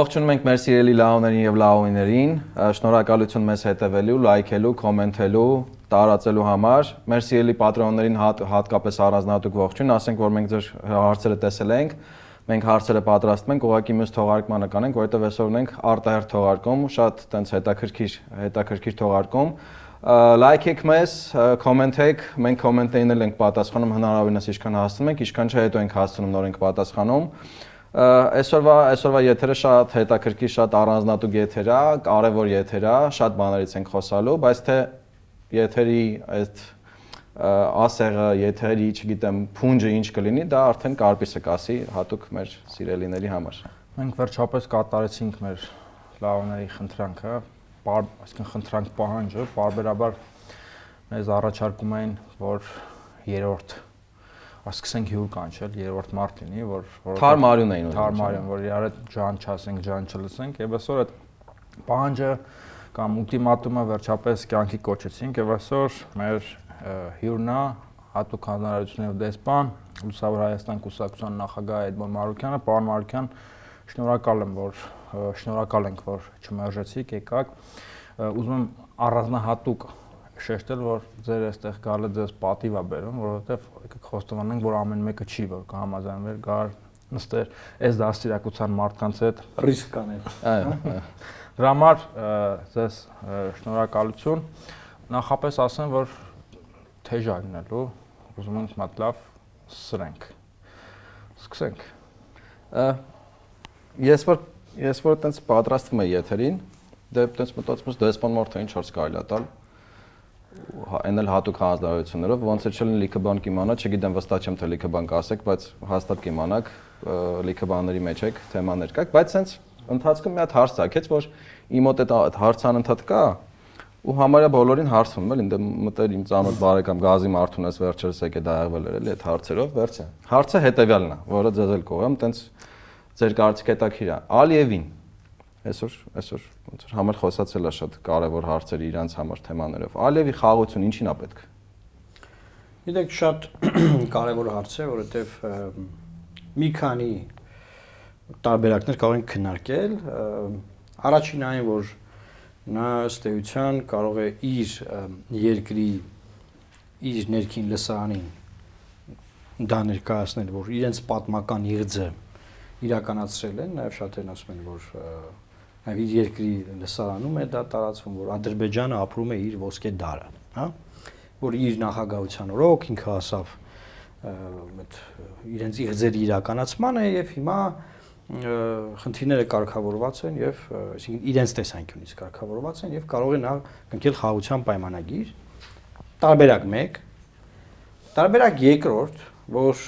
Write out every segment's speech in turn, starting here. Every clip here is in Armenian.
Ողջունում ենք մեր սիրելի լաոներին եւ լաոիներին։ Շնորհակալություն մեզ հետևելու, լայքելու, կոմենթելու, տարածելու համար։ Մեր սիրելի պատրոններին հատ, հատկապես առանձնահատուկ ողջույն, ասենք որ մենք ձեր հարցերը տեսել ենք մենք հարցերը պատրաստում ենք, ուղղակի մյուս թողարկմանը կանենք, որովհետև այսօր ունենք արտահերթ թողարկում, շատ տենց հետաքրքիր, հետաքրքիր թողարկում լայքեք մեզ, կոմենտեք, մենք կոմենտերին էլ ենք պատասխանում հնարավորինս ինչքան հասցնում ենք, ինչքան չէ հետո ենք հասցնում նոր ենք պատասխանում։ Այսօրվա այսօրվա եթերը շատ հետաքրքիր, շատ առանձնատուկ եթեր է, կարևոր եթեր է, շատ բաներից ենք խոսալու, բայց թե եթերի այդ ասեղը, եթերի, չգիտեմ, փունջը ինչ կլինի, դա արդեն կարպիսը կասի հատուկ մեր սիրելիների համար։ Մենք վերջապես կատարեցինք մեր լավների խնդրանքը, այսինքն խնդրանք պահանջը, բարբերաբար մեզ առաջարկում էին, որ երրորդ ասկսենք հյուր կանչել, երրորդ մարտ լինի, որ Թարմարյուն էին ուզում։ Թարմարյուն, որ իրար հետ ջան չասենք, ջան չլսենք, եւ այսօր այդ պահանջը կամ ուլտիմատումը վերջապես կյանքի կոչեցինք եւ այսօր մեր հյուրնա հատուկ հանրայնությունով դեսպան Լուսավոր Հայաստան կուսակցության նախագահ Էդմոն Մարուկյանը, պարոն Մարուկյան, շնորհակալ եմ, որ շնորհակալ ենք, որ չմերժեցիք, եկաք։ Ուզում եմ առանձնահատուկ շեշտել, որ ձեր այստեղ գալը ձեզ պատիվ է բերում, որովհետև խոստովանենք, որ ամեն մեկը չի, որ կհամաձայնվեր գար նստեր այս դաստիարակության մարդկանց հետ ռիսկ կանել։ Այո։ Դրա համար ձեզ շնորհակալություն։ Նախապես ասեմ, որ թեժ ալնելու, ուզում ենք մտլավ սրենք։ Սկսենք։ Ես որ ես որ այտենց պատրաստվում եմ եթերին, դե այտենց մտածում եմ դեսպան մարդը ինչ հարց կարելի է տալ այն էլ հատուկ հանձնարարություններով ոնց է չլինի լիքը բան կիմանա, չգիտեմ վստահ չեմ թե լիքը բան կասեք, բայց հաստատ կիմանաք լիքը բաների մեջ եք, թեմաներ կաք, բայց սենց ընթացքում մի հատ հարց ցակեց, որ իմ մոտ այդ հարցան ընթաց կա, ու համարյա բոլորին հարցում էլ ինձ մտեր իմ ծանոթ բարեկամ Գազի Մարթունես վերջերս եկե դայաղվել էր էլի այդ հարցերով վերջը հարցը հետեւյալն է որը ձեզ էլ կողեմ տենց ձեր կարծիք հետաքրիր է Ալիևին այսօր այսօր ոնց որ համեր խոսացել է շատ կարևոր հարցեր իրանց համար թեմաներով Ալիևի խաղաղություն ինչին է պետք Գիտեք շատ կարևոր հարց է որովհետև մի քանի տարբերակներ կարող ենք քննարկել առաջին այն որ նա ըստ էության կարող է իր երկրի իր ներքին լսարանին դա ներկայացնել, որ իրենց պատմական եղձը իրականացրել են, նաև շատերն ասում են, որ նաև իր երկրի լսարանում է դա տարածվում, որ Ադրբեջանը ապրում է իր ոսկե դարը, հա, որ իր նախագահության օրոք ինքը հասավ այդ իրենց եղձերի իրականացմանը եւ հիմա խնդիրները կարգավորված են եւ այսինքն իրենց տեսանկյունից կարգավորված են եւ կարող է նա կնքել խաղաղության պայմանագիր տարբերակ 1 տարբերակ 2-րդ որ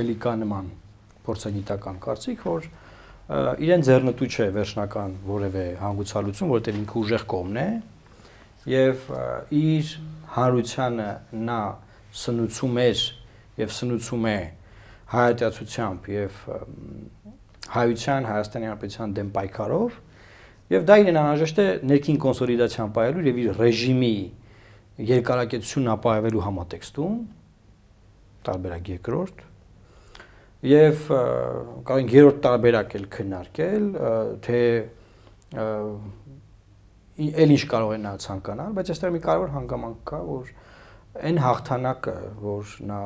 էլի կա նման փորձագիտական կարծիք որ իրեն ձեռնտու չէ վերջնական որևէ հանգուցալություն որտեղ ինքը ուժեղ կողմն է եւ իր հանրությանը նա սնուցում էր եւ սնուցում է հայատյացությամբ եւ հայության Հայաստանի Հանրապետության դեմ պայքարով եւ դա իրեն անհրաժեշտ է ներքին կոնսոլիդացիան պահելու եւ իր ռեժիմի երկարակեցությունն ապահովելու համատեքստում տարբերակ երկրորդ եւ կարող ենք երրորդ տարբերակ էլ քննարկել թե ել ինչ կարող է նա ցանկանալ բայց այստեղ մի կարևոր հանգամանք կա որ այն հաղթանակը որ նա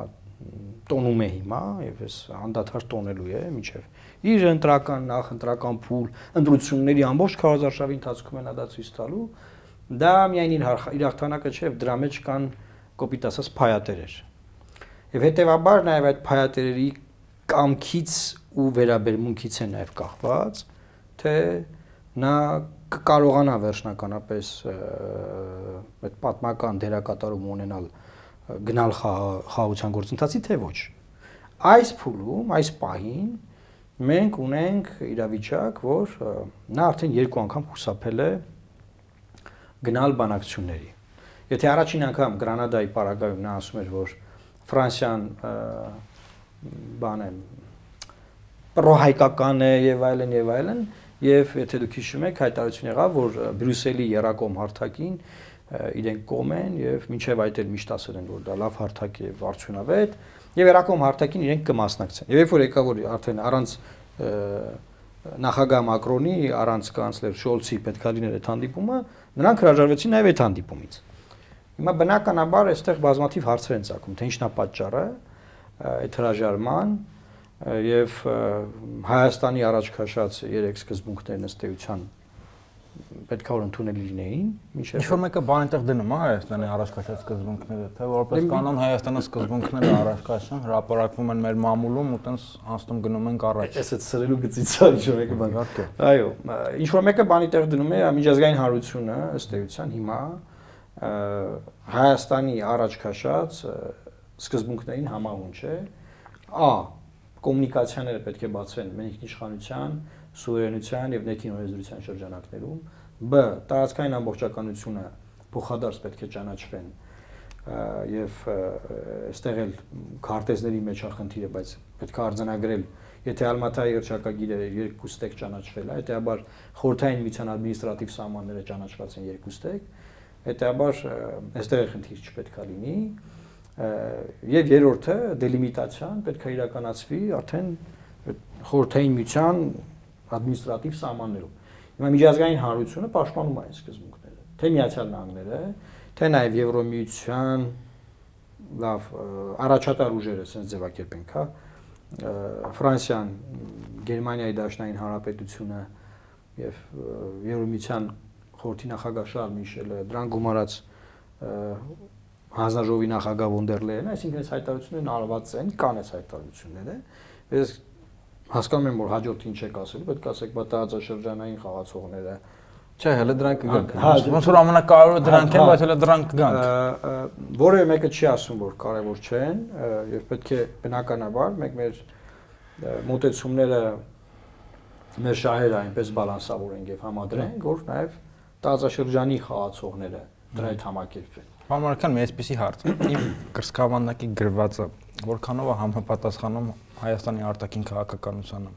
տոնում է հիմա եւ ես անդադար տոնելու է միջև իր ընտրական նախ ընտրական փուլ ընտրությունների ամբողջ քարոզարշավի ընթացքում են դա ցույց տալու դա միայն իր իր հաղթանակը չէ դրա մեջ կան կոպիտ ասած փայատերեր եւ հետեւաբար նաեւ այդ փայատերերի կամքից ու վերաբերմունքից է նաեւ կախված թե նա կկարողանա վերջնականապես այդ պատմական դերակատարում ունենալ գնալ խաղաղության գործընթացի թե ոչ։ Այս փուլում, այս պահին մենք ունենք իրավիճակ, որ նա արդեն երկու անգամ խուսափել է գնալ բանակցությունների։ Եթե առաջին անգամ Գրանադայի պարագայում նա ասում էր, որ Ֆրանսիան բան է պրոհայկական է եւ այլն եւ այլն, եւ եթե դուք հիշում եք, հայտարարություն եղավ, որ Բրյուսելի Երակոմ հարթակին իրենք կողմ են եւ մինչեւ այդ էլ միշտ ասել են որ դա լավ հարթակ է արդյունավետ եւ երակոմ հարթակին իրենք կմասնակցեն։ Եվ երբ որ եկա որ արդեն առանց նախագահ Մակրոնի առանց կանցլեր Շոլցի պետքա լիներ այդ հանդիպումը, նրանք հրաժարվեցին նաև այդ հանդիպումից։ Հիմա բնականաբար այստեղ բազմաթիվ հարցեր են ցակում, թե ինչն է պատճառը այդ հրաժարման եւ Հայաստանի առաջ քաշած երեք սկզբունքներն ըստ էության պետք է որ ընդունելի լինեին, միշտ Ինչ որ մեկը բան այնտեղ դնում է Հայաստանի առաջկայացած սկզբունքները, թե որպես կանոն Հայաստանը սկզբունքները առաջկայացան, հրապարակվում են մեր մամուլում ու տենց անցնում գնում են առաջ։ Էս այդ սրելու գծից է ինչ որ մեկը բան։ Այո, ինչ որ մեկը բանի տեղ դնում է միջազգային հարությունը ըստ էության հիմա Հայաստանի առաջկայացած սկզբունքներին համահունչ է։ Ա. Կոմունիկացիաները պետք է բացվեն մեր ինքնիշխանության, սուվերենության եւ ներքին օրենսդրության շրջանակներում, բ. Տարածքային ամբողջականությունը փոխադարձ պետք է ճանաչվեն եւ այստեղ էլ քարտեզների մեջ է խնդիրը, բայց պետք է արձանագրել Եթե Ալմատայի հրճակագիրը երկու ստեկ ճանաչվել է, հետեաբար խորթային միության ադմինիստրատիվ սահմանները ճանաչված են երկու ստեկ, հետեաբար այստեղ խնդիր չպետք է լինի, եւ երրորդը դելիմիտացիան պետք է իրականացվի արդեն խորթային միության ադմինիստրատիվ սահմաններում։ Հիմա միջազգային հանրությունը պաշտպանում է այս սկզբունքները, թե Միացյալ Նահանգները, թե նաև Եվրոմիության լավ առաջատար ուժերը, ասենց ձևակերպենք, հա, Ֆրանսիան, Գերմանիայի Դաշնային Հանրապետությունը եւ Եվրոմիության խորհրդի նախագահ Շարլ Միշելը դրան գումարած հանձնաժողովի նախագահ Վոնդեր Լեյենը, այսինքն այս հայտարարություններն արված են, կան այս հայտարարությունները։ Ես հասկանում եմ որ հաջորդ ինչ եք ասելու, պետք է ասեք բա տարածաշրջանային խաղացողները Չէ, հələ դրանք կգան։ Հա, ոնց որ ամենակարևորը դրանք են, բայց հələ դրանք կգան։ Որևէ մեկը չի ասում, որ կարևոր չեն, եւ պետք է բնականաբար մենք մեր մոտեցումները մեր շահերը այնպես բալանսավորենք եւ համադրենք, որ նաեւ տարածաշրջանի խաղացողները դրա հետ համակերպվեն։ Պարոն Մարքյան, մի այսպեսի հարց։ Իմ կրսկավանդակի գրվածը որքանով է համապատասխանում Հայաստանի արտաքին քաղաքականությանը։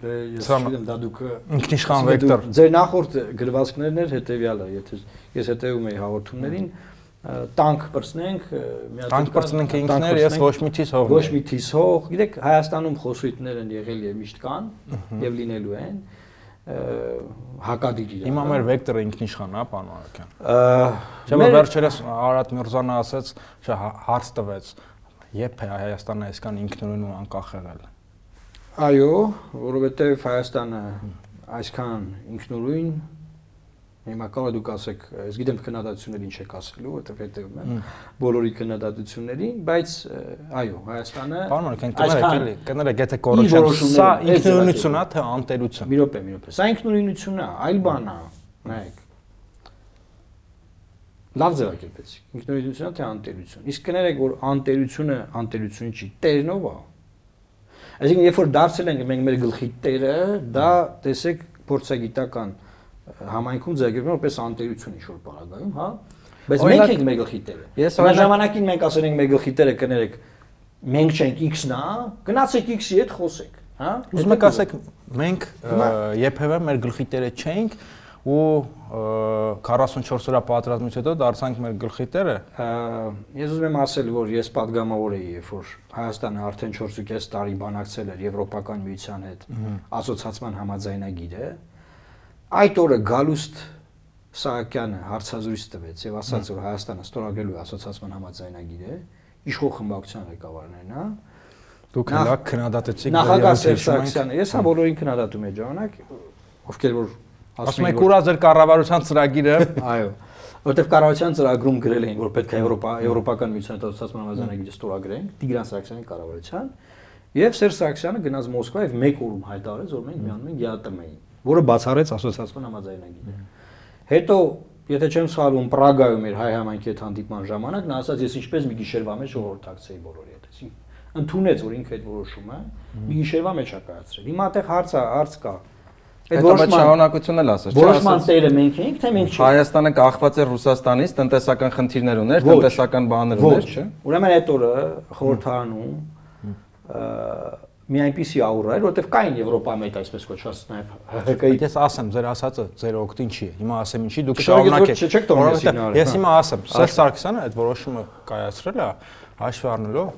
Դե ես չգիտեմ, դա դուք ինքնիշխան վեկտոր։ Ձեր նախորդ գրվածքներն էր հետեւյալը, եթե ես հետեւում եի հաղորդումներին, տանկ բրցնենք, միած տանկ բրցնենք ինքներ, ես ոչ մի թիս հող։ Ոչ մի թիս հող։ Գիտեք, Հայաստանում խոսույթներ են եղել եւ միշտ կան եւ լինելու են հակադիր իրար։ Հիմա մեր վեկտորը ինքնիշխան է, պարոն Արաքյան։ Չէ՞ վերջերս Արադ Միրզանը ասաց, չէ, հարց տվեց, երբ է Հայաստանը այսքան ինքնուրույն ու անկախ եղել։ Այո, որովհետև Հայաստանը այսքան ինքնուրույն Հիմա կարող դուք ասեք, ես գիտեմ քննադատություններ ինչ եք ասելու, որտեղ հետևում եմ բոլորի քննադատություններին, բայց այո, Հայաստանը Պարոն Մարքյան, կներեք կներեք, եթե կորուպցիա, սա ինքնուրույնություն է, թե անտերություն։ Մի րոպե, մի րոպե։ Սա ինքնուրույնություն է, այլ բան է, նայեք լավ ձևակերպեցիք։ Ինքնուրույնությունը թե անտերություն։ Իսկ կներեք, որ անտերությունը անտերություն չի, տերնով է։ Այսինքն, երբ որ դարձել ենք մենք մեր գլխի տերը, դա տեսեք փորձագիտական համայնքում ձեռագրվում որպես անտերություն ինչ որ բaragայում, հա։ Բայց մենք ենք մեր գլխի տերը։ Ես այն ժամանակին մենք ասել ենք մեր գլխի տերը կներեք, մենք չենք X-ն, հա։ Գնացեք X-ի հետ խոսեք, հա։ Ուզում եք ասեք մենք երբևէ մեր գլխի տերը չենք ու 44 օրա պատրաստումից հետո դարձանք մեր գլխի տերը։ Ես ուզում եմ ասել, որ ես падգամավոր էի, երբ որ Հայաստանը արդեն 4.5 տարի բանակցել էր Եվրոպական միության հետ, ասոցիացիան համաձայնագիր է, Այդ օրը Գալուստ Սահակյանը հարցազրույց տվեց եւ ասաց, որ Հայաստանը ստորագրելու է ասոցիացիան համաձայնագիրը, իշխող խմբակցության ղեկավարներն, հա։ Դուք հնարակ քննադատեցիք Նախագահ Սերժ Սարգսյանը, ես հա բոլորին քննադատում եմ ժամանակ, ովքեր որ Ասում եք ուրա ձեր կառավարության ծրագիրը։ Այո։ Որտեվ կառավարության ծրագրում գրել էին, որ պետք է Եվրոպա Եվրոպական միության հետազոտման համաձայնագիրը ստորագրենք Տիգրան Սարգսյանի կառավարության, եւ Սերժ Սարգսյանը գնաց Մոսկվա եւ մեկ օրում հայտարարեց, որ մենք միանում ենք ԵԱՏՄ-ին, որը բացառեց ասոցիացիոն համաձայնագիրը։ Հետո Եթե չեմ սխալվում, Պրագայում էր հայ համայնքի հետ հանդիպման ժամանակ նա ասաց, ես ինչպես մի գիշերվա մեջ ժողովրդակցեի բոլորի հետ։ Այսինքն ընդունեց, որ ինքը այդ որոշումը մի գիշերվա մեջ է կայացրել։ Հիմա այդտեղ հարցը հարց կա, Այդ որոշման շահանակությունն էլ ասես, չէ՞։ Որոշման տերը մենք ենք, թե մենք չենք։ Հայաստանը կախված է Ռուսաստանից, տնտեսական խնդիրներ ուներ, տնտեսական բաներ ուներ, չէ՞։ Ուրեմն այդ օրը խորհրդարանում մի այնպիսի աուրա էր, որովհետև կային Եվրոպայում այդ այսպես կոչված նաև ՀՀԿ-ի։ Ես ասեմ, ձեր ասածը ձեր օգտին չի։ Հիմա ասեմ ինչի դուք շարունակեք։ տոնել սիգնալը։ Ես հիմա ասեմ, Սերժ Սարգսյանը այդ որոշումը կայացրել է հաշվի առնելով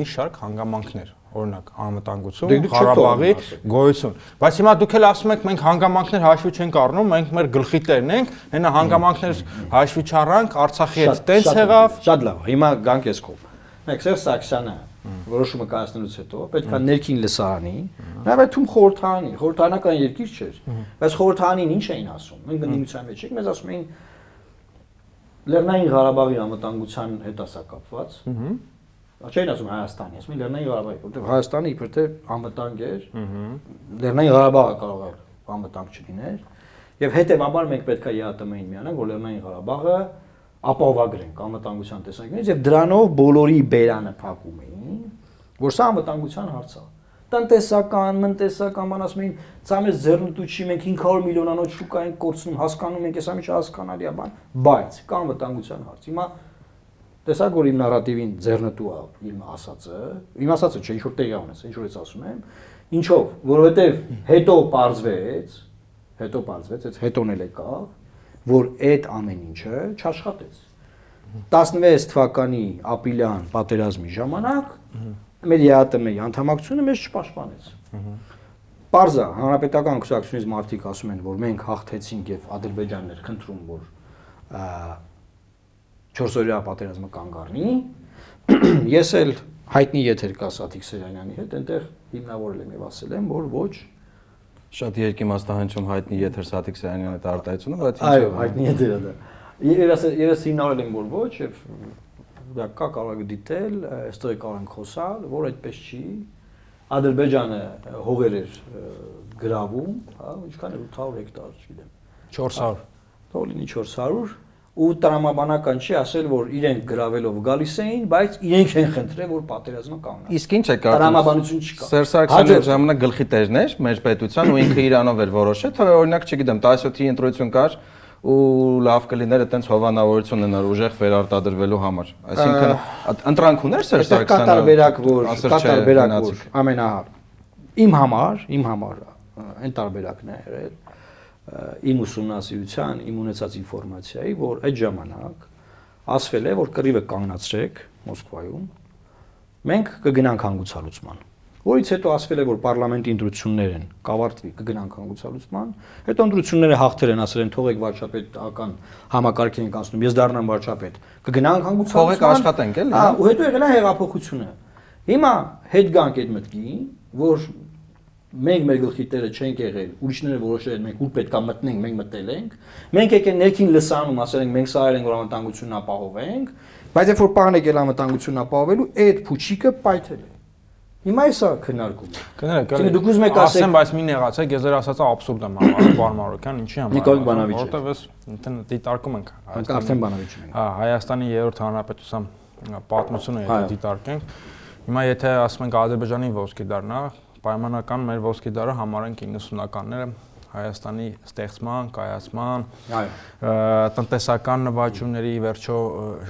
մի շարք հանգամանքներ օրինակ անվտանգություն, Դե Ղարաբաղի գոյություն։ Բայց հիմա դուք էլ ասում եք մենք հանգամանքներ հաշվի չենք առնում, մենք մեր գլխի տերն ենք, հենա հանգամանքներ հաշվի չառանք, Արցախի հետ տենց եղավ։ Շատ լավ։ Հիմա գանք ես կողմ։ Մեկ Սերժ Սաքսյանը որոշումը կայացնելուց հետո պետք է ներքին լսարանի, նաև այդ թում խորհրդանի, խորհրդանական երկիր չէր, բայց խորհրդանին ինչ էին ասում։ Մենք բնիմության մեջ ենք, մեզ ասում էին Լեռնային Ղարաբաղի անվտանգության հետ ասա կապված։ Չէին ասում Հայաստանի, ասում էին Լեռնային Ղարաբաղի, որտեղ Հայաստանը իբր թե անվտանգ էր, Լեռնային Ղարաբաղը կարող էր անվտանգ չլիներ, եւ հետեւաբար մենք պետք է ԵԱՏՄ-ին միանանք, որ Լեռնային Ղարաբաղը ապահովագրենք անվտանգության տեսանկյունից եւ դրանով բոլորի բերանը փակում էին, որ սա անվտանգության հարց է տնտեսական, մնտեսական, ման ասում էին, ցա մեզ ձեռնտու չի, մենք 500 միլիոնանոց շուկա ենք կորցնում, հասկանում ենք, հեսա միջը հասկանալի է բան, բայց կա անվտանգության հարց։ Հիմա տեսակ որ իմ նարատիվին ձեռնտու է իմ ասածը, իմ ասածը չէ, ինչ որ տեղի ունես, ինչ որ ես ասում եմ, ինչով, որովհետև հետո parzvեց, հետո parzvեց, այդ հետոն էլ եկավ, որ այդ ամեն ինչը չաշխատեց։ 16 թվականի ապրիլյան պատերազմի ժամանակ մեր ԵԱՏՄ-ի անդամակցությունը մեզ չպաշտպանեց։ Պարզա հանրապետական կուսակցությունից մարդիկ ասում են, որ մենք հաղթեցինք եւ Ադրբեջանն էր խնդրում, որ 4-օրյա պատերազմը կանգ առնի։ Ես էլ հայտնի եթեր կա Սաթիկ Սերյանյանի հետ, այնտեղ հիմնավորել եմ եւ ասել եմ, որ ոչ Շատ երկիմաստահանչում հայտնի եթեր Սաթիկ Սարյանյանը այդ արտահայտությունը, բայց Այո, հայտնի եթեր է դա։ Ես ես հիմնավորել եմ, որ ոչ եւ դա կա կարող եք դիտել, այստեղ կարող ենք խոսալ, որ այդպես չի։ Ադրբեջանը հողեր էր գրավում, հա, ինչքան է 800 հեկտար, չգիտեմ։ 400 Թող լինի 400 ու տրամաբանական չի ասել, որ իրենք գրավելով գալիս էին, բայց իրենք են խնդրել, որ պատերազմը կանգնի։ Իսկ ինչ է կարծում։ Տրամաբանություն չկա։ Սերժ այդ ժամանակ գլխի տերն էր մեր պետության ու ինքը իրանով էր որոշել, թե օրինակ, չգիտեմ, 17-ի ընտրություն կար ու լավ կլիներ այտենց հովանավորություն ունենալ ուժեղ վերարտադրվելու համար։ Այսինքն ընտրանք ուներ Սերժ Սարգսյանը։ տարբերակ, որ չէ, տարբերակ, որ ամենա իմ համար, իմ համար այն տարբերակն է ը, իմ ուսումնասիրության, իմ ունեցած ինֆորմացիայի, որ այդ ժամանակ ասվել է, որ կռիվը կանգնացրեք Մոսկվայում, մենք կգնանք հանգուցալուծման։ Որից հետո ասվել է, որ parlamenti ընտրություններ են, կավարտվի, կգնանք հանգուցալուծման։ Հետո ընտրությունները հաղթել են, ասել են, թողեք վարչապետական համակարգի ենք անցնում, ես դառնամ վարչապետ։ Կգնանք հանգուցալուծման։ Թողեք աշխատենք, էլի, Հա, ու հետո եղել է հեղափոխությունը։ Հիմա հետ գանք այդ մտքին, որ մենք մեր գլխի տերը չենք եղել, ուրիշները որոշել են մենք ուր պետքա մտնենք, մենք մտել ենք։ Մենք եկել ներքին լսանում, ասել ենք մենք սա ենք որ անվտանգությունն ապահովենք, բայց երբ որ պահան եկել անվտանգությունն ապահովելու, այդ փուչիկը պայթել է։ Հիմա էսա քննարկում։ Կներեք, Այսինքն դուք ուզում եք ասեք- ասեմ, բայց մի նեղացեք, ես ձեր ասածը աբսուրդ եմ համարում, պարոն Մարոկյան, ինչի համար։ Նիկոլ Բանավիչը։ Որտեվ ես ինքն դիտարկում ենք արդեն բանավիճ ենք։ Հա, Հայաստանի երրորդ հանրապետության պատմությունը եթե դիտարկենք, հիմա եթե ասում ենք Ադրբեջանի ոսկի դառնա, պայմանական մեր ոսկի դարը համարենք 90-ականները Հայաստանի ստեղծման, կայացման, Այո։ տնտեսական նվաճումների վերջո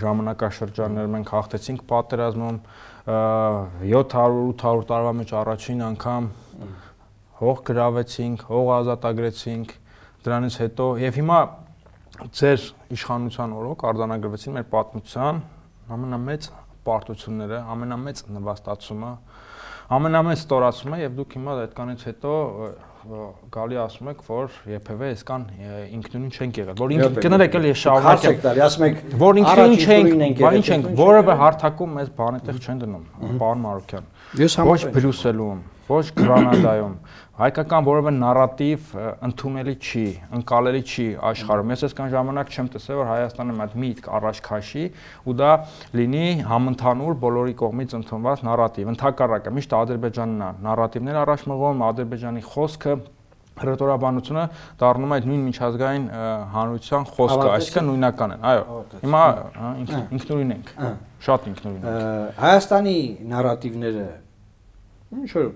ժամանակաշրջաններ մենք հաղթեցինք պատերազմում 700-800 տարվա մեջ առաջին անգամ հող գրավեցինք, հող ազատագրեցինք, դրանից հետո եւ հիմա ձեր իշխանության օրոք արձանագրվեցին մեր պատմության ամենամեծ պարտությունները, ամենամեծ նվաստացումը, ամենամեծ ստորացումը եւ դուք հիմա այդքանից հետո գալի ասում եք, որ երբևէ այսքան ինքնուրույն չենք եղել, որ ինքն կներեք էլի ես Հարց շարունակեմ եք տալի, ասում եք որ ինքնուրույն չենք, եղել, չենք, երկրորդ որևէ հարթակում մեզ բանետեղ չեն դնում, պարոն Մարոկյան։ Ես Ոչ համաձայն եմ։ Բրյուսելում, ոչ Գրանադայում, հայկական որևէ նարատիվ ընդունելի չի, ընկալելի չի աշխարհում։ Ես այսքան ժամանակ չեմ տեսել, որ Հայաստանը հատ միտք առաջ քաշի ու դա լինի համընդհանուր բոլորի կողմից ընդունված նարատիվ։ Ընթակառակը միշտ Ադրբեջանն է նարատիվներ առաջ մղում, Ադրբեջանի խոսքը ռետորաբանությունը դառնում է այդ նույն միջազգային հանրության խոսքը, այսինքն նույնական են։ Այո։ Հիմա ինքն- ինքնուրույն ենք։ Շատ ինքնուրույն ենք։ Հայաստանի նարատիվները ինչ որ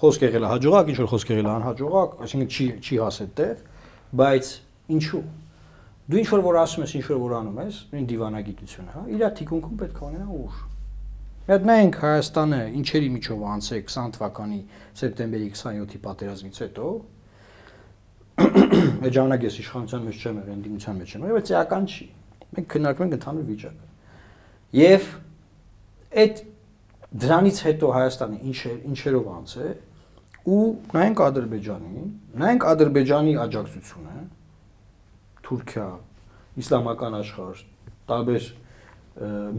խոսք եղել է հաջողակ, ինչ որ խոսք եղել է անհաջողակ, այսինքն չի չի հասել տեղ, բայց ինչու։ Դու ինչ որ որ ասում ես, ինչ որ որ անում ես, նույն դիվանագիտությունը, հա, իր թիկունքում պետք է ունենա ուժ։ Մի հատ նայենք Հայաստանը ինչերի միջով անցե 20 թվականի սեպտեմբերի 27-ի պատերազմից հետո այդ ժամանակ ես իշխանության մեջ չեմ եղել, ընդդիմության մեջ եմ բայց էական չի։ Մենք քննարկում ենք ընդհանուր վիճակը։ Եվ այդ Դրանից հետո Հայաստանը ինչ ինչերով անց է ու նայենք Ադրբեջանին, նայենք Ադրբեջանի աջակցությունը Թուրքիա, իսլամական աշխարհ, տարբեր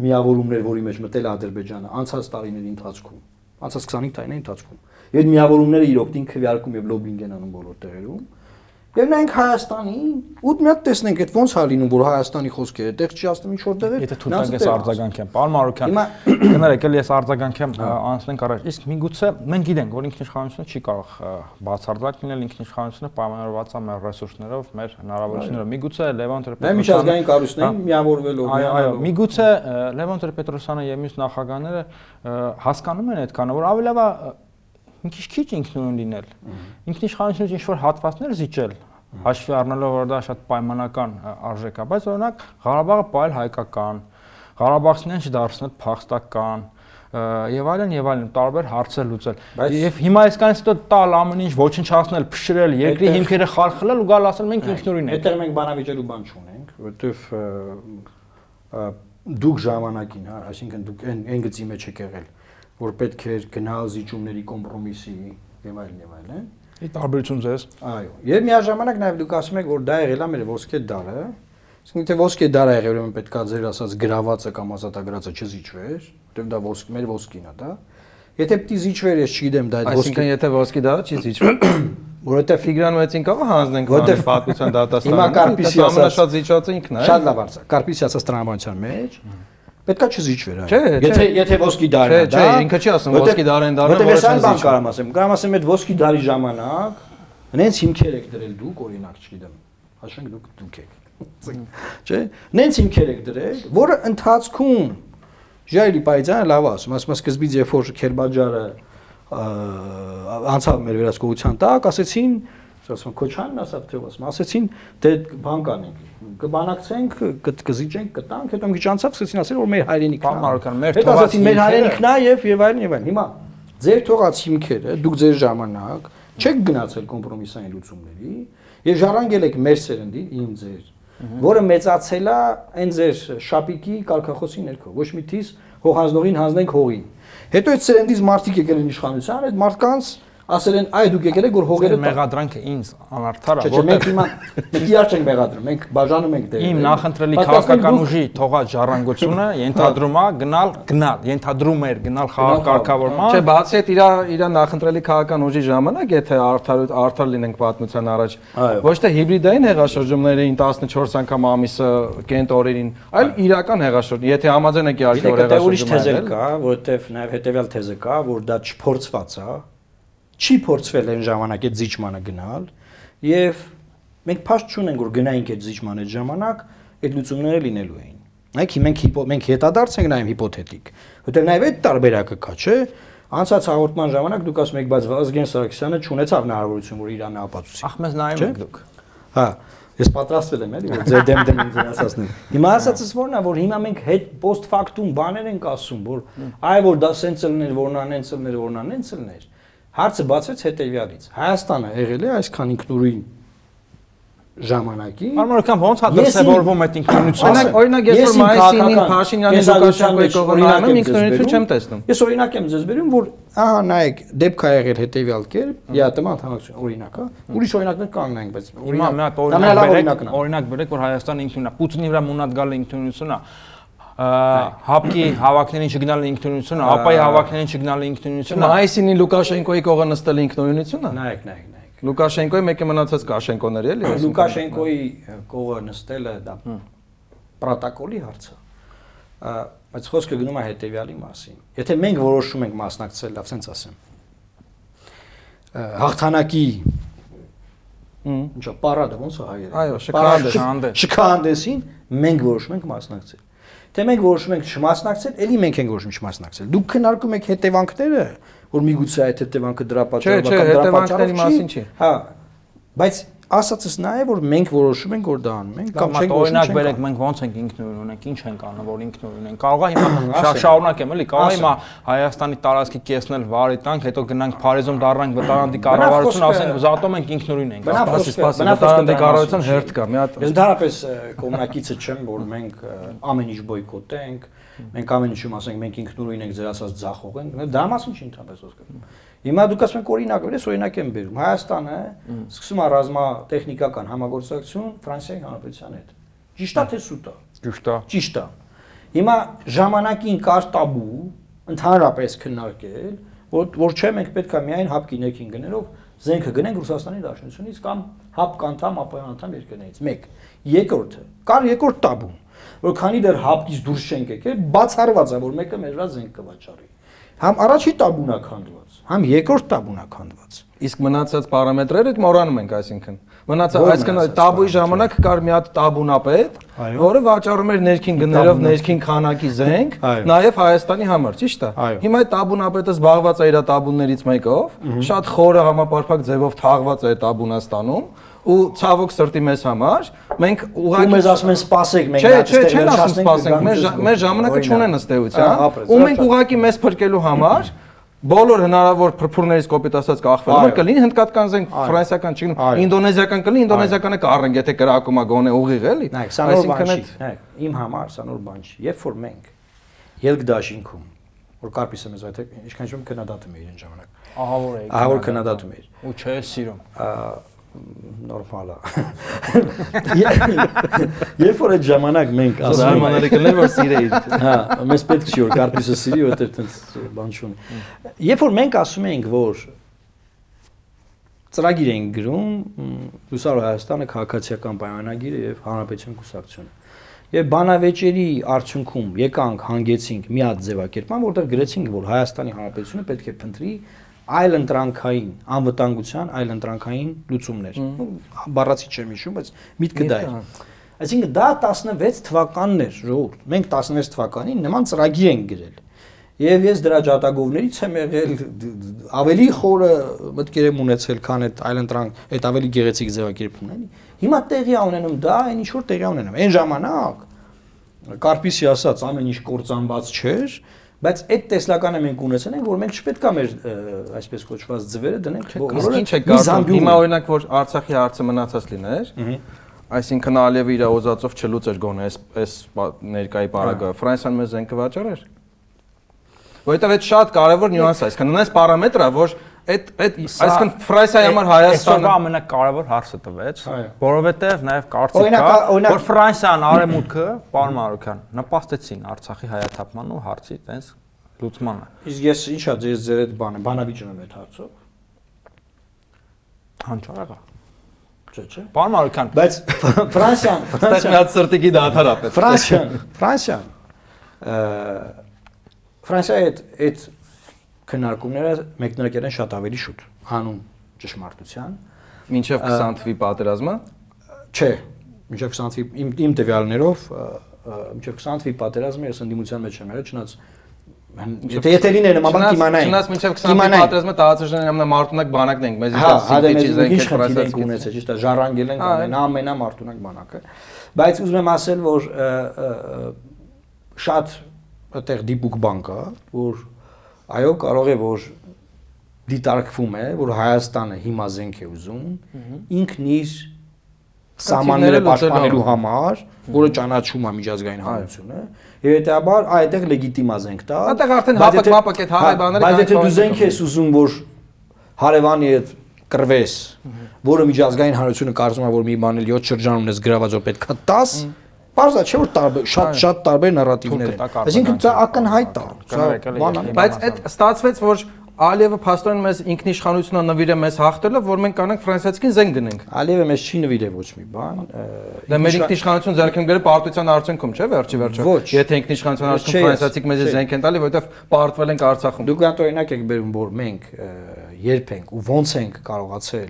միավորումներ, որի մեջ մտել է Ադրբեջանը անցած տարիների ընթացքում, անցած 25 տարիների ընթացքում։ Եվ միավորումները իրոք ինքը քվեարկում եւ լոբինգ են անում բոլոր տեղերում Եվ նայենք Հայաստանի, ու մի հատ տեսնենք այդ ոնց հա լինում, որ Հայաստանի խոսքերը այդտեղ չի ասում ինչ որտեղ է։ Եթե թույլ տանք ես արձագանքեմ, պարոն Մարուկյան։ Կներեք, էլի ես արձագանքեմ անցնենք առաջ։ Իսկ միգուցե մենք գիտենք, որ ինքնիշխանությունը չի կարող բացարձակ լինել, ինքնիշխանությունը պայմանավորված է մեր ռեսուրսներով, մեր հնարավորություններով։ Միգուցե Լևոն Տեր-Պետրոսյանը Մենք միջազգային կառույցներին միավորվելով Այո, այո, միգուցե Լևոն Տեր-Պետրոսյանը եւ մյուս նախագահները հասկանում են այդքանը, որ է մի քիչ քիչ ինքնուրույն լինել։ Ինքնիշխանությունից ինչ որ հատվածներ զիջել, հաշվի առնելով որ դա շատ պայմանական արժեք է, բայց օրինակ Ղարաբաղը պայել հայկական, Ղարաբաղցիներն չդարձնել փախստական, եւ այլն եւ այլն տարբեր հարցեր լուծել։ Եվ հիմա այսքանից հետո տալ ամեն ինչ ոչնչացնել, փշրել, երկրի հիմքերը խարխլել ու գալ ասել մենք ինքնուրույն ենք։ Այդտեղ մենք բանավիճելու բան չունենք, որովհետեւ դուք ժամանակին, հա, այսինքն դուք այն այն գծի մեջ եք եղել որ պետք է գնալ զիջումների կոմպրոմիսի եւ այլն եւ այլն։ Ի տարբերություն ձեզ։ Այո։ Եվ միաժամանակ նաեւ դուք ասում եք, որ դա եղել է մեր ոսկե դարը։ Իսկ եթե ոսկե դարը եղել, ուրեմն պետքա ձեր ասած գրավածը կամ ազատագրածը չզիջվեր, որտեղ դա ոսկ մեր ոսկին է դա։ Եթե պիտի զիջվեր, ես չգիտեմ դա այդ ոսկի։ Այսինքն եթե ոսկի դարը չի զիջվել, որովհետեւ ֆիգրան մեծին կարող հանձնենք որովհետեւ պատմության դատաստանը։ Հիմա Կարպիսի ասած շատ զիջվածը ինքն է։ Շատ լավ արծա։ Կարպիսի ասած տրամաբանության մեջ պետքա չզիջվեր այո։ Եթե եթե ոսկի դարն է, դա Չէ, ինքը չի ասում ոսկի դարեն դարը, որը չեն բան կարամ ասեմ։ Կարամ ասեմ այդ ոսկի դարի ժամանակ նենց հիմքեր եք դրել դուք, օրինակ, չգիտեմ։ Հաշվենք դուք դուք եք։ Չէ՞։ Նենց հիմքեր եք դրել, որը ընթացքում Ժայլի Պայծյանը լավ ասում, ասում սկզբից երբ որ Քերբաջարը անցավ մեր վերահսկողության տակ, ասեցին, ասում Քոչանն ասավ թե ասում, ասեցին դե բան կանենք կբանակցենք, կզիջենք, կտանք, հետո մի քիչ անցավ սկսեցին ասել որ մեր հայրենիքն է։ Պարոն մեր հետո ասացին մեր հայրենիքն է եւ եւ այլն եւ այլն։ Հիմա ձեր թողած հիմքերը, դուք ձեր ժամանակ չեք գնացել կոմպրոմիսային լուծումների եւ ժառանգել եք մեր սերնդին, իմ ձեր, որը մեծացել է այն ձեր շապիկի կարկախոսի ներքո։ Ոչ մի թիս հողանձնողին հանձնենք հողին։ Հետո այդ սերնդից մարդիկ եկել են իշխանության, այդ մարդկանց ասել են այ դուք եկել եք որ հողերը մեղադրանքը ինձ անարդար է որտեղ մենք հիմա մենք իրար չենք մեղադրում մենք բաժանում ենք դեր իմ նախընտրելի քաղաքական ուժի թողած ժառանգությունը ենթադրում է գնալ գնալ ենթադրում էր գնալ խաղակարգավորման չէ բացի այդ իր իր նախընտրելի քաղաքական ուժի ժամանակ եթե արդար արդար լինենք պատմության առաջ ոչ թե հիբրիդային հեղաշրջումներին 14 անգամ ամիսը կենտ օրերին այլ իրական հեղաշրջում եթե համաձայն եք իհարկե որ հեղաշրջում ուրիշ թեզեր կա որովհետև նաև հետեւյալ թեզը կա որ դա չփորձված է չի փորձվել այն ժամանակ այդ զիջմանը գնալ եւ մենք փաստ չունենք որ գնայինք այդ զիջման այդ ժամանակ այդ լուծումները լինելու էին նայեք մենք մենք հետադարձ ենք նայում հիպոթետիկ որտեղ նաեւ այդ տարբերակը կա չէ անցած հաղորդման ժամանակ դուք ասում եք բայց Վազգեն Սարգսյանը չունեցավ հնարավորություն որ Իրանը ապացուցի ախ մեզ նայում եք դուք հա ես պատրաստվել եմ էլի որ ձեր դեմ դեմ ինձ ասացնեմ հիմա ասածս որն է որ հիմա մենք հետ post factum բաներ ենք ասում որ այ որ դա սենց լներ որն անենց լներ որն անենց լներ Հարցը բացվեց հետեւյալից։ Հայաստանը եղել է այսքան ինքնուրույն ժամանակի։ Արմարական ո՞նց է դրսևորվում այդ ինքնուրույնությունը։ Օրինակ, ես որ Մայիսինին Փաշինյանի Լուկաշենկոյի կողմանում ինքնուրույնություն չեմ տեսնում։ Ես օրինակ եմ ձեզ բերում, որ ահա նայեք, դեպք է եղել հետեւյալ կերպ, ԵԱՏՄ անդամակցություն օրինակ, հա։ Ուրիշ օրինակներ կան նայենք, բայց օրինակ օրինակ բերեք, օրինակ բերեք, որ Հայաստանը ինքնուրույն է, Պուտինի վրա մունատ գալը ինքնուրույնություն է հապկի հավաքներին չգնալ ինքնուրույնությունը, ապայի հավաքներին չգնալ ինքնուրույնությունը։ Այսինի Լուկաշենկոյի կողը նստել ինքնուրույնությունը։ Նայեք, նայեք, նայեք։ Լուկաշենկոյի մեկը մնացած Կաշենկոների էլի։ Լուկաշենկոյի կողը նստելը դա պրոտոկոլի հարց է։ Բայց խոսքը գնում է հետեւյալի մասին։ Եթե մենք որոշում ենք մասնակցել, լավ sense ասեմ։ Հաղթանակի ինչա պարադը ոնց է հայերեն։ Այո, շքանդես։ Շքանդեսին մենք որոշում ենք մասնակցել։ Թե մենք որոշում ենք չմասնակցել, ելի մենք ենք որոշում չմասնակցել։ Դուք քննարկում եք հետևանքները, որ միգուցե այդ հետևանքը դրա պատճառով կամ դրա պատճառով չի։ Հա։ Բայց ասածս նա է որ մենք որոշում ենք որ դա անում ենք կամ չենք օրինակ բերեք մենք ոնց ենք ինքնուրույն ունենք ինչ ենք անում որ ինքնուրույն ենք կարող է հիմա շարունակեմ էլի կարող է հիմա Հայաստանի տարածքի կեսնել վարի տանք հետո գնանք Փարիզում դառնանք վտարանդի կառավարություն ասենք զատում ենք ինքնուրույն ենք սպասի սպասի վտարանդի կառավարության հերթ կա մի հատ ես ընդհանրապես կողմնակիցը չեմ որ մենք ամեն ինչ բոյկոտենք Մենք ամեն ինչում ասենք մենք ինքնուրույն ենք ձեր ասած ձախող ենք, դրա մասին չի ընդհանրապես խոսքը։ Հիմա դուք ասում եք օրինակ, ես օրինակ եմ բերում։ Հայաստանը սկսում է ռազմա տեխնիկական համագործակցություն Ֆրանսիայի Հանրապետության հետ։ Ճիշտ է թե սուտ է։ Ճիշտ է։ Ճիշտ է։ Հիմա ժամանակին կար տաբու ընդհանրապես քննարկել, որ որ չէ մենք պետքա միայն հապ գինեքին գներով զենքը գնենք Ռուսաստանի Դաշնությունից կամ հապ կանթամ ԱՊՀ անդամ երկրներից։ 1։ Երկրորդը, կար երկրորդ տաբու, որ քանի դեռ հապից դուրս չենք եկել, բացառված է որ մեկը մեր վրա զենք կվաճառի։ Համ առաջի տաբուն է քանդված, համ երկրորդ տաբուն է քանդված։ Իսկ մնացած պարամետրերը մոռանում ենք, այսինքն։ Մնացած, այսինքն տաբուի ժամանակ կար մի հատ տաբունապետ, որը վաճառում էր ներքին գներով ներքին քանակի զենք, նաև Հայաստանի համար, ճիշտ է։ Հիմա այդ տաբունապետը զբաղված է իր տաբուններից մեկով, շատ խորը համապարփակ ձևով թաղված է այդ տաբունաստանում ու ցավոք սրտի մեզ համար մենք Ու ուղղակի մեզ ասում են սպասեք, մենք Չէ, չէ, չեն ասում սպասենք, մեր մեր ժամանակը չունեն ըստ Ահա, էության, ապրես, ու մենք ուղղակի մեզ փրկելու համար բոլոր հնարավոր փրփուրներից կոպիտ ասած կախվելու Այո։ որ կլինի հնդկատական զենք, ֆրանսիական Այո։ ինդոնեզիական կլինի, ինդոնեզիականը կառենք, եթե կրակում է գոնե ուղիղ էլի։ չի։ այդ- իմ համար սա նոր բան չի։ Երբ որ մենք ելք դաշինքում, որ կարպիսը մեզ այդ ինչքան ժամ քննադատում էր այն ժամանակ։ Ահավոր է։ Ահա որ քննադատում էր։ Ու չէ, սիրում։ նորմալ է։ Երբ որ այդ ժամանակ մենք ասում ենք Զարմանալի կլներ որ սիրեի։ Հա, մեզ պետք չի որ կարպիսը սիրի, որովհետև տենց բան չունի։ Երբ որ մենք ասում ենք, որ ծրագիր ենք գրում Լուսարո Հայաստանը քաղաքացիական պայմանագիրը եւ Հանրապետության կուսակցությունը։ Եվ բանավեճերի արդյունքում եկանք հանգեցինք մի հատ ձևակերպման, որտեղ գրեցինք, որ Հայաստանի Հանրապետությունը պետք է փնտրի այլ ընտրանքային անվտանգության, այլ ընտրանքային լուծումներ։ Բառացի չեմ հիշում, բայց միտքը դա է։ Այսինքն դա 16 թվականն էր, ժողովուրդ։ Մենք 16 թվականին նման ծրագիր ենք գրել։ Եվ ես դրա ջատագովներից եմ եղել ավելի խորը մտքեր եմ ունեցել, քան այդ այլընտրանք, այդ ավելի գեղեցիկ ձևակերպումն էլի։ Հիմա տեղի ունենում դա, այն ինչ որ տեղի ունենում։ Այն ժամանակ Կարպիսի ասած ամեն ինչ կործանված չէր, բայց այդ տեսլականը մենք ունեցել ենք, որ մենք չպետք է մեր այսպես կոչված ձվերը դնենք Իսկ ինչ է կարծում։ Հիմա օրինակ որ Արցախի հարցը մնացած լիներ, այսինքն Ալիևը իր օզածով չլուծեր գոնե այս այս ներկայի պարագայը։ Ֆրանսիան մեզ զենքը վաճառեր։ Որովհետև այդ շատ կարևոր նյուանս է, այսինքն ունես պարամետր է, որ այդ այդ այսինքն Ֆրանսիայի համար Հայաստանը ամենակարևոր հարցը տվեց, որովհետև նաև կարծիք կա, որ Ֆրանսիան արեմուտքը, պարոն Մարոկյան, նպաստեցին Արցախի հայաթափման ու հարցի տենց լուծմանը։ Իսկ ես ինչա ձեզ ձեր այդ բանը, բանավիճում եմ այդ հարցով։ Հանճարակա։ Չէ, չէ։ Պարոն Մարոկյան, Բայց Ֆրանսիան, այստեղ մի հատ սրտիկի դաթար է պետք։ Ֆրանսիան, Ֆրանսիան ը, Ֆրանսիայի այդ այդ քննարկումները մեկնարկել են շատ ավելի շուտ, հանուն ճշմարտության։ Մինչև 20 թվի պատերազմը Չէ, մինչև 20 թվի իմ իմ տվյալներով մինչև 20 թվի պատերազմը ես ընդդիմության մեջ եմ եղել, չնայած եթե եթե լիներ նման բան կիմանայի։ Չնայած մինչև 20 թվի պատերազմը տարածաշրջանի ամենամարտունակ բանակն ենք, մեզ Հա, հա մենք ինչ զենք ենք ունեցել, ճիշտ է, ժառանգել ենք Հա, ամենա ամենամարտունակ բանակը։ Բայց ուզում եմ ասել, որ շատ այդտեղ դիպուկ բան կա, որ այո, կարող է որ դիտարկվում է, որ Հայաստանը հիմա զենք է ուզում, ինքն իր սահմանները պաշտպանելու համար։ որը ճանաչում է միջազգային հանրությունը, եւ հետեւաբար այդտեղ լեգիտիմ է զենք տա։ Այդտեղ արդեն եթե- մապակ այդ հարայ հա, բաները Բայց եթե դու զենք ես ուզում, որ հարևանի հետ կրվես, որը միջազգային հանրությունը կարծում է, որ մի բան էլ 7 շրջան ունես գրաված, որ պետքա 10, Պարզա չէ որ տարբեր շատ շատ տարբեր նարատիվներ են։ Այսինքն դա ակնհայտ է։ Բայց այդ ստացվեց, որ Ալիևը փաստորեն մեզ ինքնիշխանությունը նվիրը մեզ հաղթելը, որ մենք կանենք ֆրանսիացիքին զենք դնենք։ Ալիևը մեզ չի նվիրել ոչ մի բան։ Դա մեր ինքնիշ- ինքնիշխանություն ձեռք են գրել պարտության արդյունքում, չէ՞ վերջի վերջը։ Եթե ինքնիշխանության արդյունքում ֆրանսիացիք մեզ զենք են տալի, որովհետև պարտվել ենք Արցախում։ Դուք այդ օրինակ եք բերում, որ մենք երբ ենք ու ոնց ենք կարողացել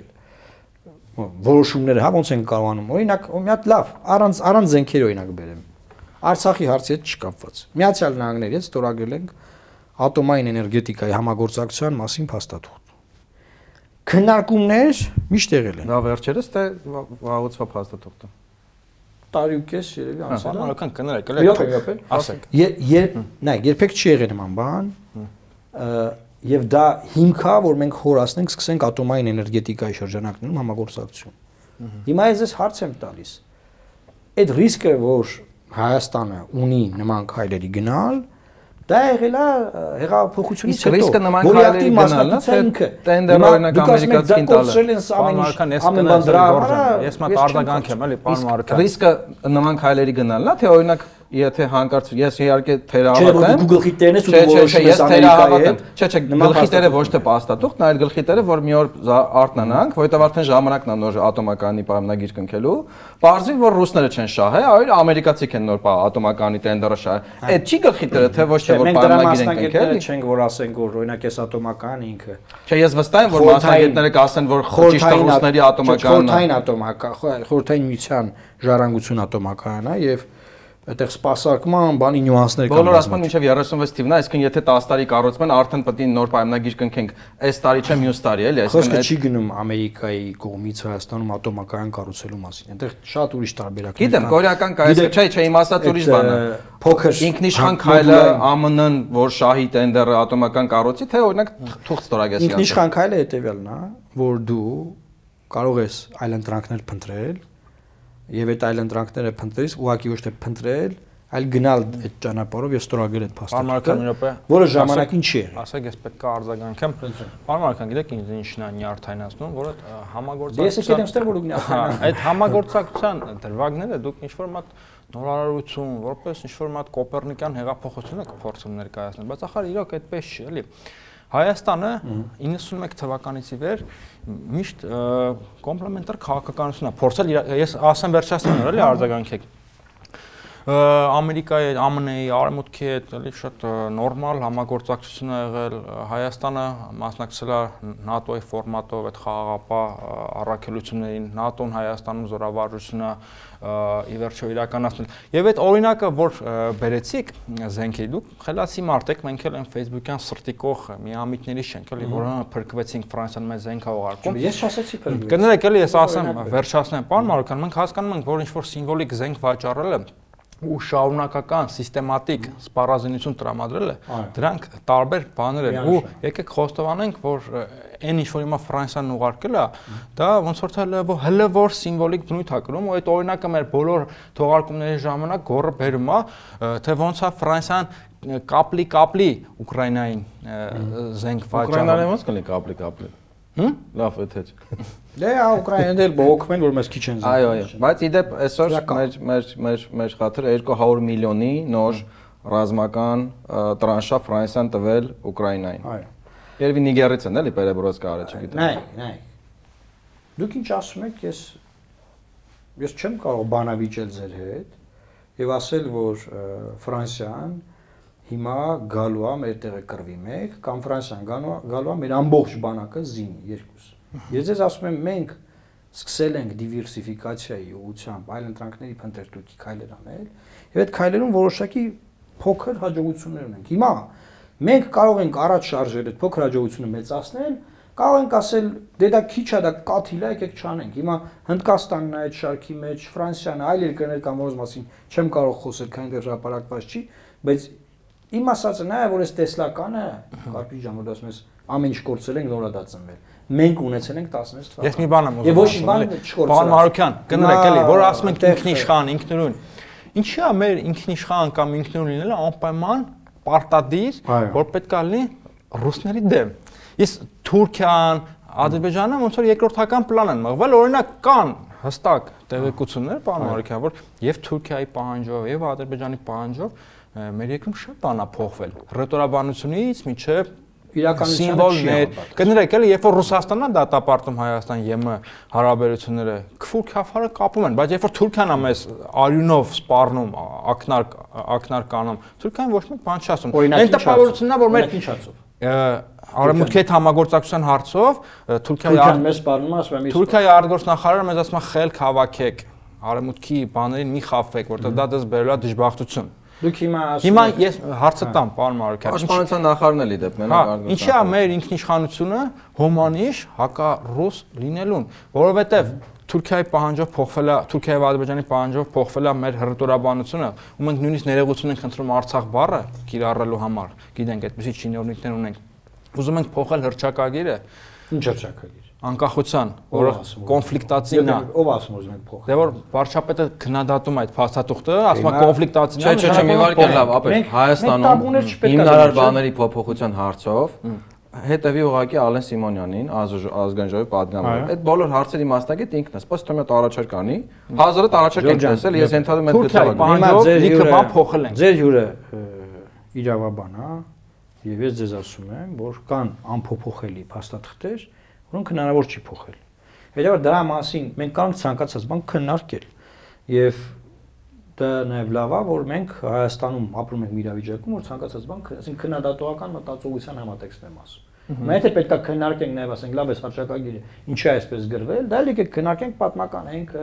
որոշումները, հա ոնց ենք կարողանում։ Օրինակ, մի հատ լավ, առանց առանց զենքերի օրինակ բերեմ։ Արցախի հարցի հետ չկապված։ Միացյալ Նահանգների հետ ստորագրել ենք ատոմային էներգետիկայի համագործակցության մասին փաստաթուղթ։ Քննարկումներ միշտ եղել են։ Դա վերջերս թե վաղուցվա փաստաթուղթը։ Տարի ու կես երևի անցել Պարոն է։ Մարոկյան, կներեք, յոփ, ասեք։ Երբ նայ, երբեք չի եղել նման բան։ ը, Եվ դա հիմքա, որ մենք հորացնենք, սկսենք ատոմային էներգետիկայի շրջանակներում համագործակցություն։ Հիմա ես ես հարց եմ տալիս։ Այդ ռիսկը, որ Հայաստանը ունի նման քայլերի գնալ, դա եղել է հեղափոխությունից Իսկ ռիսկը նման քայլերի գնալն է, թե ինքը տենդեր օրինակ ամերիկացին տալը։ ամեն բան դրա համար։ Ես մատ արձագանք եմ, էլի, պարոն Իսկ Մարքան։ ռիսկը նման քայլերի գնալն է, թե օրինակ եթե հանկարծ ես իհարկե Չէ, որ թերահավատ եմ։ դու գլխի տերն ես ու Չէ, չէ, չէ, որոշում ես Ամերիկայի թերահավատ եմ։ հետ։ Չէ, չէ, գլխի տերը ոչ թե փաստաթուղթ։ այլ գլխի տերը, որ մի օր արթնանանք, որովհետև արդեն ժամանակն է նոր ատոմականի պայմանագիր կնքելու։ Պարզվի, որ ռուսները չեն շահե, այլ ամերիկացիք են նոր ատոմականի տենդերը շահե։ Այդ չի գլխի տերը, թե ոչ թե Չէ, որ պայմանագիր են կնքել։ չենք, որ ասենք, որ օրինակ էս ատոմական ինքը Չէ, ես վստահ եմ, որ մասնագետները կասեն, որ ճիշտ է ռուսների ատոմականն է։ խորթային ատոմական, խորթային միության ժառանգություն ատոմականն է եւ այդտեղ սպասարկման բանի նյուանսներ կան։ Բոլոր ասում են մինչև 36 թիվն է, այսինքն եթե 10 տարի կառուցման արդեն պետք է նոր պայմանագիր կնքենք, այս տարի չէ մյուս տարի, էլի, Խոսքը այսինքն չի գնում Ամերիկայի կողմից Հայաստանում ատոմական կառուցելու մասին։ Այնտեղ շատ ուրիշ տարբերակներ Գիտեմ, կորեական կայսեր, չէ, չէ, իմ ասած ուրիշ բան է։ Փոքր Ինքնիշխան քայլը ԱՄՆ-ն, որ շահի տենդերը ատոմական կառուցի, թե օրինակ թուղթ ստորագեսի։ Ինքնիշխան քայլը հետեւյալն է, որ դու կարող ես այլընտրանքներ փնտրել եւ այդ այլընտրանքները փնտրես ուղակի ոչ թե փնտրել, այլ գնալ այդ ճանապարհով եւ ստորագրել այդ Պարոն Մարքան, մի փաստաթուղթը, րոպե։ որը ժամանակին չի եղել։ Ասեք, ես պետք է արձագանքեմ։ Պարոն Մարքան, գիտեք ինձ ինչն է նյարդայնացնում, որ այդ Դե ես եկել եմ համագործակցության ստեղ որ գնահատանք։ այդ համագործակցության դրվագները դուք ինչ որ մատ նորարարություն, որպես ինչ որ մատ կոպեռնիկյան հեղափոխություն եք փորձում ներկայացնել, բայց ախր իրոք այդպես չի, էլի։ Հայաստանը 91 թվականից ի վեր միշտ կոմպլեմենտար քաղաքականություն է փորձել ես ասեմ վերջացնեմ էլի արձագանքեք Ամերիկայի, ԱՄՆ-ի, Արևմուտքի հետ էլի շատ նորմալ համագործակցություն ա եղել։ Հայաստանը մասնակցել է ՆԱՏՕ-ի ֆորմատով այդ խաղաղապահ առաքելություններին, ՆԱՏՕ-ն Հայաստանում զորավարությունը ա, ի վերջո իրականացնել։ Եվ այդ օրինակը, որ բերեցիք զենքի, դուք խելացի մարդ եք, մենք էլ այն Facebook-յան սրտիկող միամիտների շենք, էլի, որ հա, փրկվեցինք Ֆրանսիան մեզ զենք ա ուղարկում։ Ես չասեցի փրկվել։ Կներեք, էլի ես ասեմ, վերջացնեմ, պարոն Մարոկյան, մենք հասկանում ենք, որ ինչ որ սիմվոլիկ զենք վաճառելը ու շարունակական սիստեմատիկ սպառազինություն տրամադրելը դրանք տարբեր բաներ են ու եկեք խոստովանենք որ այն ինչ որ հիմա Ֆրանսիան ուղարկել է դա ոնց որ թե որ- հələ որ սիմվոլիկ բնույթ է կրում ու այդ օրինակը մեր բոլոր թողարկումների ժամանակ գորը բերում է թե ոնց է Ֆրանսիան կապլի կապլի Ուկրաինային զենք Ուկրաինան վաճառում ոնց կլինի կապլի կապլի։ Հմ? Լավ, եթե չէ։ Դե հա Ուկրաինան դել բողոքում են որ մեզ քիչ են զանգում։ Այո, այո։ Բայց իդեպ այսօր մեր մեր մեր մեր խաթրը 200 միլիոնի նոր ռազմական տրանշա Ֆրանսիան տվել Ուկրաինային։ Այո։ Երևի Նիգերից են էլի Պերեբրոսկա արը, չգիտեմ։ Նայ, նայ։ Դուք ինչ ասում եք, ես ես չեմ կարող բանավիճել ձեր հետ եւ ասել, որ Ֆրանսիան հիմա գալու է մեր տեղը կրվի մեկ կամ Ֆրանսիան գալու է մեր ամբողջ բանակը զինի երկուս։ Ես ձեզ ասում եմ մենք սկսել ենք դիվերսիֆիկացիայի ուղղությամբ այլ ընտրանքների փնտրտուքի քայլեր անել եւ այդ քայլերում որոշակի փոքր հաջողություններ ունենք։ Հիմա մենք կարող ենք առաջ շարժել այդ փոքր հաջողությունը մեծացնել, կարող ենք ասել դե դա քիչ է, դա կաթիլ է, եկեք չանենք։ Հիմա Հնդկաստանն է այդ շարքի մեջ, Ֆրանսիան, այլ երկրներ կան, որոնց մասին չեմ կարող խոսել, քանի դեռ հրապարակված չի, բայց իմ ասածը նա է, որ այս տեսլականը, Կարպի ջան, որ ասում ես, ամեն ինչ կորցրել ենք, նորա դա ծնվել։ Մենք ունեցել ենք 16 թվական։ Ես մի բան եմ ուզում Եվ ոչ մի բան չկորցրել։ Պարոն Մարոկյան, կներեք էլի, որ ասում ենք ինքնիշխան, ինքնուրույն։ Ինչի՞ է մեր ինքնիշխան կամ ինքնուրույն լինելը անպայման պարտադիր, որ պետքա լինի ռուսների դեմ։ Ես Թուրքիան, Ադրբեջանը ոնց որ երկրորդական պլան են մղվել, օրինակ կան հստակ տեղեկություններ, պարոն Մարոկյան, որ եւ Թուրքիայի պահանջով, եւ Ադրբեջանի պահանջով մեր երկրում շատ բան է փոխվել։ Ռետորաբանությունից մինչև համապատասխան։ կներեք էլի երբ որ Ռուսաստանն է դատապարտում Հայաստան ԵՄ հարաբերությունները քֆուր քաֆարը կապում են բայց երբ որ Թուրքիան է մեզ արյունով սպառնում ակնար ակնար կանում Թուրքիան ոչ մի բան չի ասում այն տպավորությունն է որ մեր ինչ հարցով։ արմուտքի հետ համագործակցության հարցով Թուրքիայի Թուրքիան մեզ սպառնում է, ասում եմ, Թուրքիայի արտգործնախարարը մեզ ասում է խելք հավաքեք արմուտքի բաներին մի խափվեք որտեղ դա դες բերելու է դժբախտություն Դուք հիմա ասում հիմա ես հարցը տամ պարոն Մարոկյան Պաշտպանության նախարարն էլի դեպ Հա, ինչի է մեր ինքնիշխանությունը հոմանիշ հակառուս լինելուն, որովհետև Թուրքիայի պահանջով փոխվել է Թուրքիայի եւ Ադրբեջանի պահանջով փոխվել է մեր հռետորաբանությունը, ու մենք նույնիսկ ներողություն ենք խնդրում Արցախ բառը կիրառելու համար։ Գիտենք, այդպեսի չինովնիկներ ունենք։ Ուզում ենք փոխել հրճակագիրը, Ինչ հրճակագիր անկախության օրը կոնֆլիկտացին է։ Ո՞վ ասում ուզում եք փոխել։ Դե որ վարչապետը քննադատում այդ փաստաթուղթը, ասում է կոնֆլիկտացին է։ Չէ, չէ, մի վարկե լավ, ապեր Հայաստանում հիմնարար բաների փոփոխության հարցով հետևի ուղակի Ալեն Սիմոնյանին, ազգային ժողովի падգամավորը։ Այդ բոլոր հարցերի մասնակից ինքն է, սպասում եմ առաջարկ անի։ Հազարը առաջարկ են դրսել, ես դե, ընդհանրում եմ գծավակ։ Հիմա ձեր հյուրը փոխել են։ Ձեր հյուրը իրավաբան է, եւ ես ձեզ ասում եմ, որ կան անփոփոխելի փաստաթղթեր, որոնք հնարավոր չի փոխել։ Հետո դրա մասին մենք կարող ենք ցանկացած բան քննարկել։ Եվ դա նաև լավ է, որ մենք Հայաստանում ապրում ենք մի իրավիճակում, որ ցանկացած բան, ասենք քննադատողական մտածողության համատեքստն եմ ասում։ Մենք եթե պետք է քննարկենք նաև ասենք լավ է հրճակագիրը, ինչի է այսպես գրվել, դա եկեք քննարկենք պատմականենք,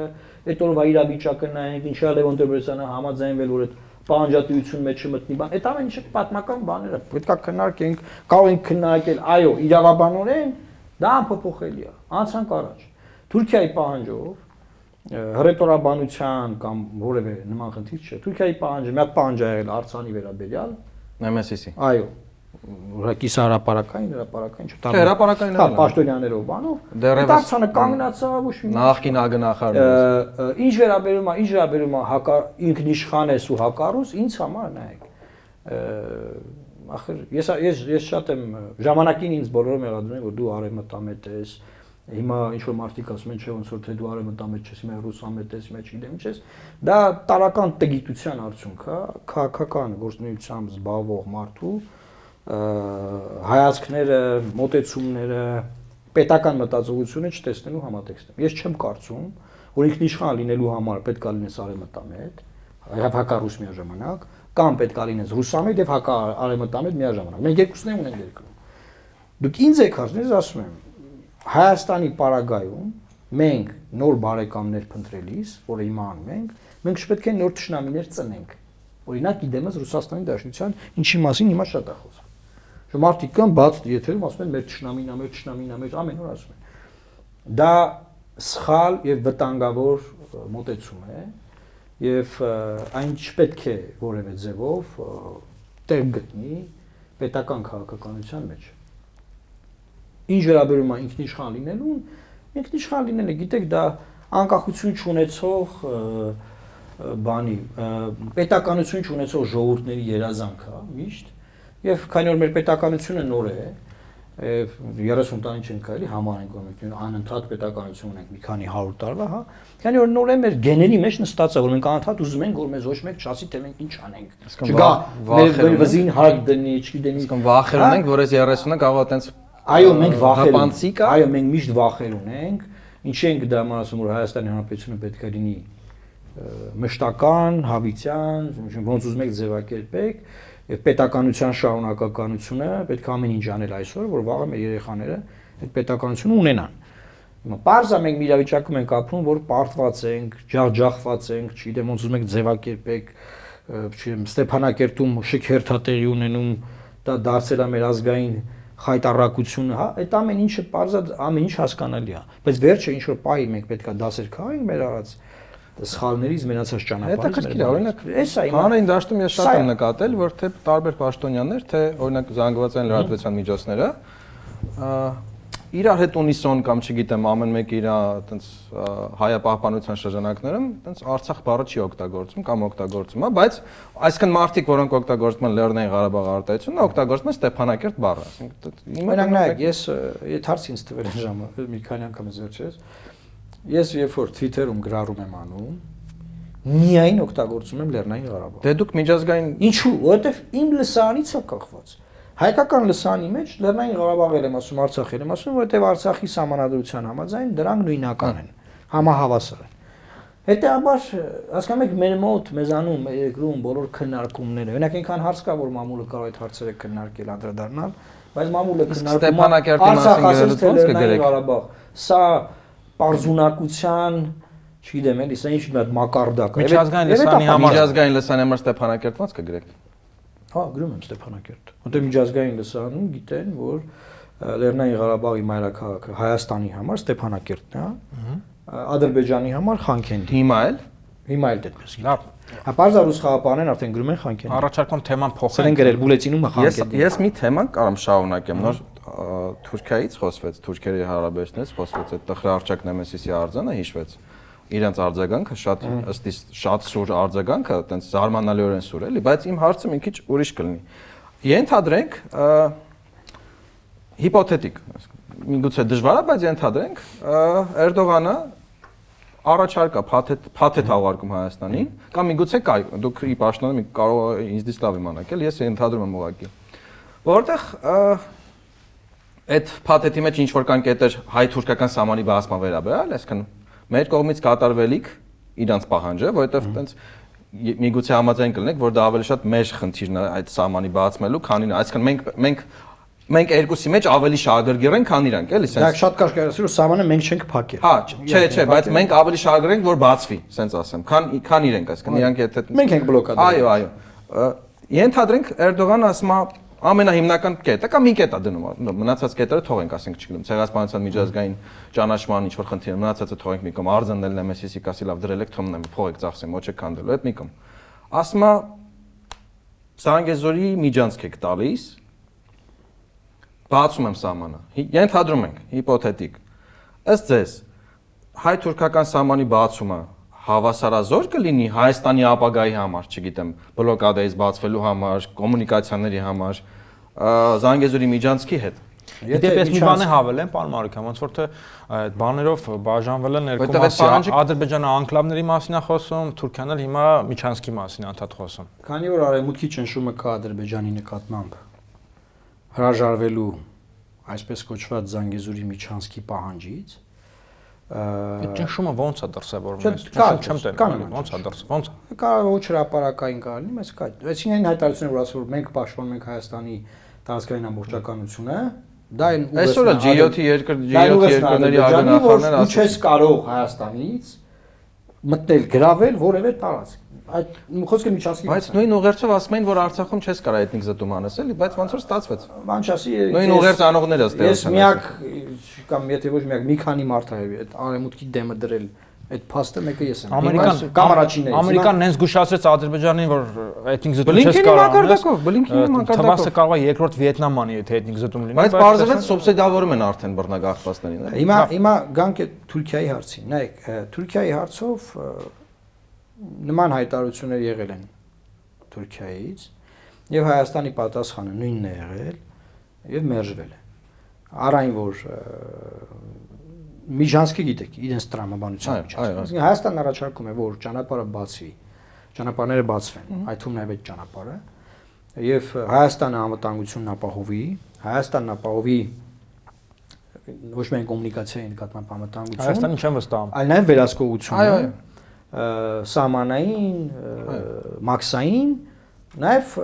այդ օրվա իրավիճակը նայենք, ինչի է Լևոն Տեր-Պետրոսյանը համաձայնվել, որ այդ պահանջատվություն մեջ չմտնի բան։ Այդ ամեն ինչը պատմական բաներ է։ Պետք է քննարկենք, կարող ենք քննարկել, այո, իրավաբանորեն դա անփոփոխելի է։ Անցանք առաջ։ Թուրքիայի պահանջով հռետորաբանության կամ որևէ նման խնդիր չէ։ Թուրքիայի պահանջը մի հատ պահանջ ա եղել Արցանի վերաբերյալ, Նեմեսիսի։ այո, ուղղակի հրապարակային չէ։ Չէ, հրապարակային Հա, պաշտոնյաներով բանով։ Դեռևս- Արցանը կանգնացավ ու շուտ Նախկին ագնախարն է։ Ը, Ինչ վերաբերում է, ինչ վերաբերում է հակա ինքնիշխան ես ու հակառուս, ինձ համար նայեք։ Ախր ես ես ես շատ եմ ժամանակին ինձ բոլորը մեղադրում են որ դու արևմտամետ ես։ Հիմա ինչ որ մարդիկ ասում են չէ ոնց որ թե դու արևմտամետ ես, հիմա ռուսամետ ես, մեջ գիտեմ ինչ ես։ Դա տարական տգիտության արդյունք է, քաղաքական գործունեությամբ զբաղվող մարդու հայացքները, մոտեցումները, պետական մտածողությունը չտեսնելու համատեքստում։ Ես չեմ կարծում, որ ինքնիշխան լինելու համար պետք է լինես արևմտամետ, եւ հակառուս միաժամանակ, կամ պետք է լինես ռուսամետ եւ հակա արևմտամետ միաժամանակ։ Մենք երկուսն ենք ունենք երկրում։ Դուք ինձ եք ասում, ես ասում եմ, Հայաստանի պարագայում մենք նոր բարեկամներ փնտրելիս, որը հիմա անում ենք, մենք չպետք է նոր ճշնամիներ ծնենք։ Օրինակ, իդեմս Ռուսաստանի Դաշնության ինչի մասին հիմա շատ է խոսքը։ Շո մարդիկ կան բաց եթերում ասում են մեր ճշնամին, մեր ճշնամին, մեր ամեն օր ասում են։ Դա սխալ եւ վտանգավոր մոտեցում է եւ այն չպետք է որևէ ձևով տեղ գտնի պետական քաղաքականության մեջ։ Ինչ վերաբերում է ինքնիշխան լինելուն, ինքնիշխան լինելը, գիտեք, դա անկախություն չունեցող բանի պետականություն չունեցող ժողովուրդների երազանք է միշտ եւ քանի որ մեր պետականությունը նոր է եւ 30 տարին չենք կարելի համարենք որ մենք անընդհատ պետականություն ունենք մի քանի 100 տարվա, հա։ Քանի որ նոր է մեր գեների մեջ նստած է որ մենք անընդհատ ուզում ենք որ մեզ ոչ մեկ չասի թե մենք ինչ անենք։ վախ- մեր վզին հարկ դնի, չգիտեմ Իսկն վախեր Հա? ունենք, որ այս 30-ը կարող է տենց Այո, մենք վախեր ունենք։ Այո, մենք միշտ վախեր ունենք։ Ինչի ենք դա ասում որ Հայաստանի Հանրապետությունը պետք է լինի մշտական, հավիտյան, ոնց ուզում եք ձևակերպեք, եւ պետականության շարունակականությունը պետք է ամեն ինչ անել այսօր, որ վաղը մեր երեխաները այդ պետականությունը ունենան։ Հիմա parza մենք մի իրավիճակում ենք ապրում, որ պարտված ենք, ջախջախված ենք, չգիտեմ ոնց ուզում եք ձևակերպեք, չգիտեմ Ստեփանակերտում շքերթա տեղի ունենում, դա դարձել է մեր ազգային խայտարակությունը, հա, այդ ամեն ինչը parza ամեն ինչ հասկանալի է, բայց վերջը ինչ որ պահի մենք պետքա դասեր քաղենք մեր արած սխալներից մնացած ճանապարհից։ Հետաքրքիր է, օրինակ, էսա հիմա Հանրային դաշտում ես շատ է։ եմ նկատել, որ թե տարբեր պաշտոնյաներ, թե օրինակ զանգվածային լրատվության միջոցները իրար հետ ունիսոն կամ չգիտեմ ամեն մեկ իր այտենց հայապահպանության շրջանակներում այտենց Արցախ բառը չի օգտագործում կամ օգտագործում, հա, բայց այսքան մարդիկ, որոնք օգտագործում են Լեռնային Ղարաբաղ արտահայտությունը, օգտագործում են Ստեփանակերտ բառը, ասենք Մենակ նայեք, ես այդ հարց ինձ տվել են ժամը մի քանի անգամ ես վերջերս։ Ես երբ որ Twitter-ում գրառում եմ անում, միայն օգտագործում եմ Լեռնային Ղարաբաղ։ Դե դուք միջազգային Ինչու՞, որովհետև իմ լսանից է կախված։ Հայկական լսանի մեջ Լեռնային Ղարաբաղ եմ ասում, Արցախ եմ ասում, որովհետև Արցախի համանadrության համաձայն դրանք նույնական են, համահավասար են։ Հետեւաբար, հասկանում եք, մեր մոտ մեզանում մեր երկրում բոլոր քննարկումները, օրինակ այնքան հարց կա, որ մամուլը կարող այդ հարցերը քննարկել, անդրադառնալ, բայց մամուլը քննարկում Ստեփանակերտի մասին գրելուց ո՞նց կգրեք։ Ղարաբաղ։ Սա պարզունակության, չգիտեմ, էլի, սա ինչ մի հատ մակարդակ է։ Միջազգային լսանի համար- միջազգային լսանի համար Ստեփանակերտ ո՞նց կգրեք։ Հա, գրում եմ Ստեփանակերտ։ Որտեղ միջազգային լսարանում գիտեն, որ Լեռնային Ղարաբաղի մայրաքաղաքը Հայաստանի համար Ստեփանակերտն է, հա։ Ադրբեջանի համար Խանքենդի։ Հիմա էլ Հիմա էլ դեպս։ Լավ, Հա, բարձր ռուս խաղապանեն արդեն գրում են Խանքենդի։ առաջարկում թեման Սրեն փոխենք։ գրել բուլետինում է ես ես մի թեման կարամ շարունակեմ նոր Թուրքիայից խոսվեց, Թուրքերի հարաբերությունից խոսվեց, այդ տխրարճակ Նեմեսիսի արձանը հիշվեց իրենց արձագանքը շատ ըստ շատ սուր արձագանքը, այտենց զարմանալիորեն սուր էլի, բայց իմ հարցը մի քիչ ուրիշ կլինի։ Ենթադրենք հիպոթետիկ, միգուցե դժվար է, բայց ենթադրենք Էրդողանը առաջարկա փաթեթ փաթեթ աղարկում Հայաստանին կամ միգուցե կայ դուք ի պաշտոնը կարող ինձ լավ իմանաք էլ ես ենթադրում եմ ուղղակի որովհետեւ այդ փաթեթի մեջ ինչ որ կան կետեր հայ-թուրքական սահմանի բացման վերաբերյալ, այսինքն մեր կողմից կատարվելիք իրանց պահանջը, որովհետև տենց միգուցե համաձայն կլինեք, որ դա ավելի շատ մեր խնդիրն է այդ սահմանի բացմելու, քանի այսինքն մենք մենք մենք երկուսի մեջ ավելի շահագրգիռ ենք, քան իրանք, էլի, սենց։ Դա շատ կարճ կարծես որ սահմանը մենք չենք փակել։ Հա, չէ, չէ, բայց մենք ավելի շահագրգիռ ենք, որ բացվի, սենց ասեմ, քան քան իրենք, այսինքն իրանք եթե Մենք ենք բլոկադել։ Այո, այո։ Ենթադրենք Էրդողանը ասում է ամենահիմնական կետը կամ մի կետ է դնում մնացած կետերը թողենք ասենք չգիտեմ ցեղասպանության միջազգային ճանաչման ինչ որ խնդիր մնացածը թողենք մի կողմ արձաննել նեմեսիսի կասի լավ դրել եք թողնեմ փողեք ծախսեմ ոչ եք քանդելու այդ մի կողմ ասма Սանգեզորի միջանցք եք տալիս բացում եմ սահմանը ենթադրում ենք հիպոթետիկ ըստ ձեզ հայ-թուրքական սահմանի բացումը հավասարազոր կլինի Հայաստանի ապագայի համար, չգիտեմ, բլոկադայից բացվելու համար, կոմունիկացիաների համար, Զանգեզուրի միջանցքի հետ։ Եթե պես մի բան է հավելեմ, պարոն Մարուկյան, ոնց որ թե այդ բաներով բաժանվել են երկու մասի, Ադրբեջանը անկլավների մասին է խոսում, Թուրքիան էլ հիմա միջանցքի մասին է անդադ խոսում։ Քանի որ արևմուտքի ճնշումը կա Ադրբեջանի նկատմամբ հրաժարվելու այսպես կոչված Զանգեզուրի միջանցքի պահանջից, Այդ ճնշումը ո՞նց է դրսևորվում։ Ճնշում չեմ տենում, ո՞նց է դրս, ո՞նց Կարող ոչ հրաապարակային կարելի, բայց կա։ Այսինքն այն հայտարարությունը, որ ասում որ մենք պաշտպանում ենք Հայաստանի տարածքային ամբողջականությունը, դա այն ուղղակի Այսօր G7-ի երկր G7 երկրների ագնահատողներն ասում։ Դու չես կարող Հայաստանից մտնել, գravel որևէ տարածք այդ խոսքը միջազգի բայց նույն ուղերձով ասում էին որ Արցախում չես կարա էթնիկ զտում անես էլի բայց ոնց որ ստացվեց բան չասի նույն ուղերձ անողները ըստ ես միակ կամ եթե ոչ միակ մի քանի մարդ է այդ արեմուտքի դեմը դրել այդ փաստը մեկը ես եմ։ Ամերիկան կամ առաջիններից։ Ամերիկան նենց զգուշացրեց Ադրբեջանին, որ էթնիկ զտում չես կարող։ Բլինքինի մակարդակով, Բլինքինի մակարդակով։ Թվասը կարող է երկրորդ Վիետնամանի, եթե էթնիկ զտում լինի։ Բայց բարձրացած սուբսիդավորում են արդեն բռնագաղթվածներին։ Հիմա հիմա գանք է Թուրքիայի հարցին։ Նայեք, Թուրքիայի հարցով նման հայտարարություններ եղել են Թուրքիայից եւ Հայաստանի պատասխանը նույնն է եղել եւ մերժվել է։ Արայն որ Միջանցքի գիտեք, իրենց տրամաբանության միջանցք։ Հայաստանն առաջարկում է, որ ճանապարհը բացվի, ճանապարհները բացվեն, այդ թվում նաև այդ ճանապարհը, եւ Հայաստանը անվտանգությունն ապահովի, Հայաստանն ապահովի ոչ միայն կոմունիկացիայի նկատմամբ անվտանգություն, Հայաստանը չեմ վստահում, այլ նաև վերահսկողություն։ Այո, այո սահմանային, մաքսային, նաև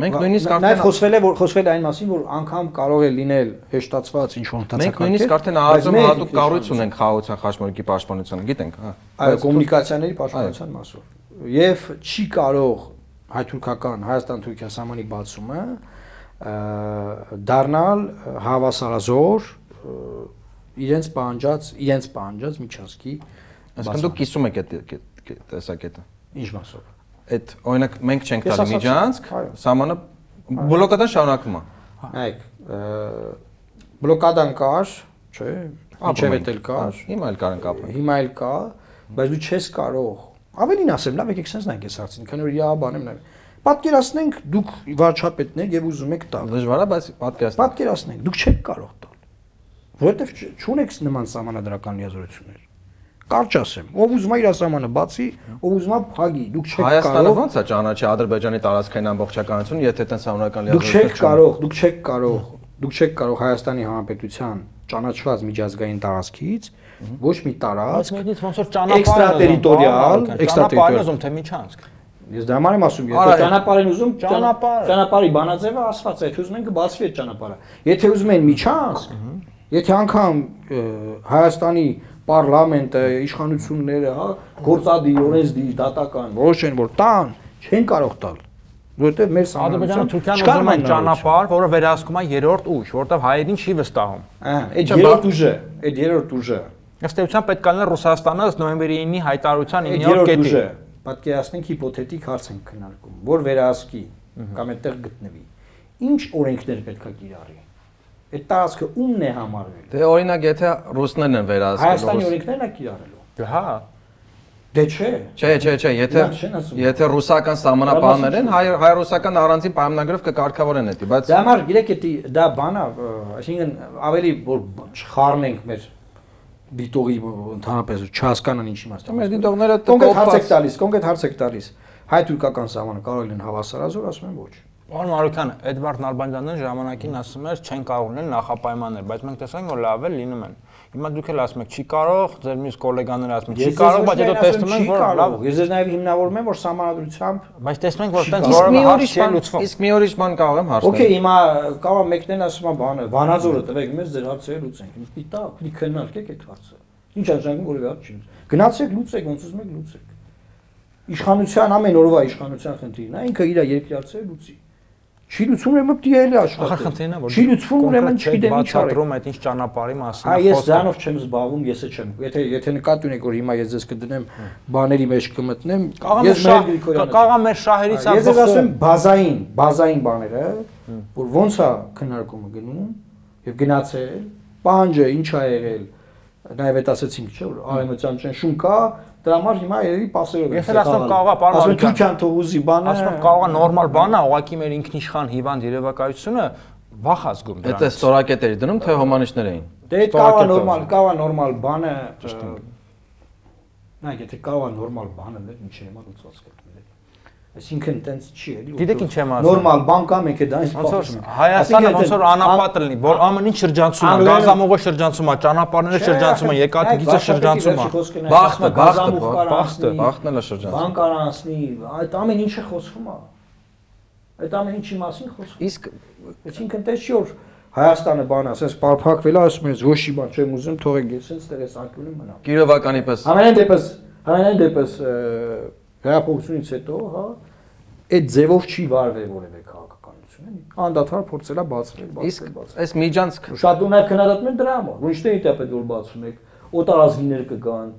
Մենք նույնիսկ արդեն նաև խոսվել է որ խոսվել է այն մասին, որ անգամ կարող է լինել հեշտացված ինչ որ ընդհանրական։ Մենք նույնիսկ արդեն ԱԱԶ-ը հատուկ կառույց ունենք խաղաղության խաչմերուկի պաշտպանության, գիտենք, հա։ Այո, կոմունիկացիաների պաշտպանության մասով։ Եվ չի կարող հայ-թուրքական Հայաստան-Թուրքիա սահմանի բացումը դառնալ հավասարազոր իրենց պահանջած իրենց պահանջած միջազգի Այսինքն դուք կիսում եք այդ տեսակետը։ Ինչ մասով։ Այդ օրինակ մենք չենք տալի միջանցք, սահմանը բլոկադան շարունակվում է։ Նայեք, բլոկադան կար, չէ՞, ինչև էլ կար։ Հիմա էլ կարան կապել։ Հիմա էլ կա, բայց դու չես կարող։ Ավելին ասեմ, լավ եկեք sense նայենք այս հարցին, քանի որ իա բանեմ նայ։ Պատկերացնենք դուք վարչապետներ եւ ուզում եք տալ։ Դժվար է, բայց պատկերացնենք։ Պատկերացնենք, դուք չեք կարող տալ։ Որովհետեւ չունեք նման սահմանադրական լիազորություններ կարճ ասեմ, ով ուզում է իր ասամանը բացի, ով ուզում է փագի, դուք չեք կարող։ Հայաստանը ո՞նց է ճանաչի Ադրբեջանի տարածքային ամբողջականություն, եթե տենց համանական լիազորություն։ Դուք չեք կարող, դուք չեք կարող, դուք չեք կարող Հայաստանի Հանրապետության ճանաչված միջազգային տարածքից ոչ մի տարածք ոնց որ ճանապարհ էքստրատերիտորիալ, էքստրատերիտորիալ ուզում թե միջանցք։ Ես դա համար եմ ասում, եթե ճանապարհ են ուզում, ճանապարհի բանաձևը ասված է, եթե ուզում են կբացվի այդ ճանապարհը։ Եթե ուզում են միջանցք, եթե անգամ Հայաստանի պարլամենտը, իշխանությունները, հա, գործադիր, օրենսդիր, դատական, որոշեն, որ տան, չեն կարող տալ որովհետև մեր Ադրբեջանը Թուրքիան ուզում են ճանապարհ, որը վերահսկում է երրորդ ուժ, որովհետև հայերին չի վստահում։ Ահա, այդ երրորդ ուժը, այդ երրորդ ուժը։ Ըստ էության պետք է լինի Ռուսաստանը նոյեմբերի 9-ի հայտարարության 9-րդ կետի։ Պատկերացնենք հիպոթետիկ հարց ենք քննարկում, որ վերահսկի կամ այդտեղ գտնվի։ Ինչ օրենքներ պետք է կիրառի։ Այդ տարածքը ումն է համարվել։ Դե օրինակ եթե ռուսներն են վերահսկել Հայաստանի օրենքներն է կիրառելու։ Հա, Դե չէ։ Չէ, չէ, չէ, եթե եթե ռուսական սահմանապահներ են, հայ հայ-ռուսական առանձին պայմանագրով կկարգավորեն դա, բայց Դա համար գիտեք էդի դա բանա, այսինքն ավելի որ չխառնենք մեր դիտողի ընդհանրապես չհասկանան ինչ իմաստ։ մեր դիտողները կոնկրետ հարց եք տալիս, կոնկրետ հարց եք տալիս։ Հայ-թուրքական սահմանը կարող են հավասարազոր, ասում են ոչ։ Պարոն Մարուկյան, Էդվարդ Նալբանդյանն ժամանակին ասում էր, չեն կարող ունել նախապայմաններ, բայց մենք տեսանք, որ լավ է լինում են։ Հիմա դուք էլ ասում եք, չի կարող, ձեր մյուս գոլեգաները ասում են, չի կարող, բայց հետո տեսնում ենք, որ լավ, Ես ես նաև հիմնավորում եմ, որ սահմանադրությամբ բայց տեսնում ենք, որ տենց ուրիշ հարց չի լուծվում։ իսկ մի ուրիշ բան կարող եմ հարցնել։ Okay, հիմա կարող է մեկնեն ասում բանը, Վանաձորը տվեք մեզ ձեր հարցերը լուծենք։ Պիտա, պիտի քննարկեք այդ հարցը։ Ինչ արժանքում որևէ հարց չի։ Գնացեք լուծեք, ոնց ուզում եք լուծեք։ Իշխանության ամեն օրվա իշխանության խնդիրն է, ինքը իր երկրի հարցերը լուծի։ Չի լուծում ուրեմն պիտի էլի Ախր աշխատի։ խնդիրն է, որ Չի լուծվում ուրեմն չգիտեմ ինչ արեք։ բացատրում այդ ինչ ճանապարհի մասին Հա է ես դրանով չեմ զբաղվում, ես չեմ։ Եթե եթե նկատի ունեք որ հիմա ես ձեզ կդնեմ բաների մեջ կմտնեմ, Կաղա մեր ես մեր Գրիգորյանը կաղա մեր շահերից է Ես ես ասում եմ բազային, բազային բաները, որ ոնց է քննարկումը գնում եւ գնացել, պահանջը ինչ ա եղել, նաեւ այդ ասեցինք, չէ՞ որ արեմության ճնշում կա, դրա համար հիմա երևի պասերով Ես էլ ասում եմ, կարող է, պարոն Ասում եմ Մալիկյան։ Թուրքիան թողուզի բանը։ Ասում եմ կարող է նորմալ բան է, ուղղակի մեր ինքնիշխան հիվանդ երևակայությունը վախ է զգում Դա դրանից։ ստորակետերի դնում թե հոմանիշներ էին։ Դե Ստորակետով կարող է է։ նորմալ, կարող է նորմալ բանը։ Նայեք, եթե կարող է նորմալ բանը դեր ինչ հիմա լուծված կլինի։ Այսինքն տենց չի էլի։ Գիտեք ինչ եմ ասում։ Նորմալ բան կա, մենք է դա որ պատմում Հայաստանը ոնց որ անապատ լինի, որ ամեն ինչ շրջանցում է, գազամուղը շրջանցում է, ճանապարհները շրջանցում է, եկատգիծը շրջանցում է։ Բախտը, բախտը, բախտը, բախտն է շրջանցում։ Բան կար անցնի, այդ ամեն ինչը խոսվում է։ Այդ ամեն ինչի մասին խոսվում։ Իսկ Այսինքն տես չի որ Հայաստանը բան ասես պարփակվել է, ասում ես ոչի բան չեմ ուզում, թողեք ես ինձ տեղ ես անկյունում մնա։ Կիրովականի պես Համենայն դեպս, համենայն դեպս հրապարակությունից հետո, հա, այդ ձևով չի վարվել որևէ քաղաքականություն, էլի։ Անդադար փորձել է բացվել, իսկ բացվել, բացվել։ այս միջանցք Շատ ու նաև քննադատում են դրա համար, որ ինչտե է պետք որ բացում եք, օտարազգիներ կգան։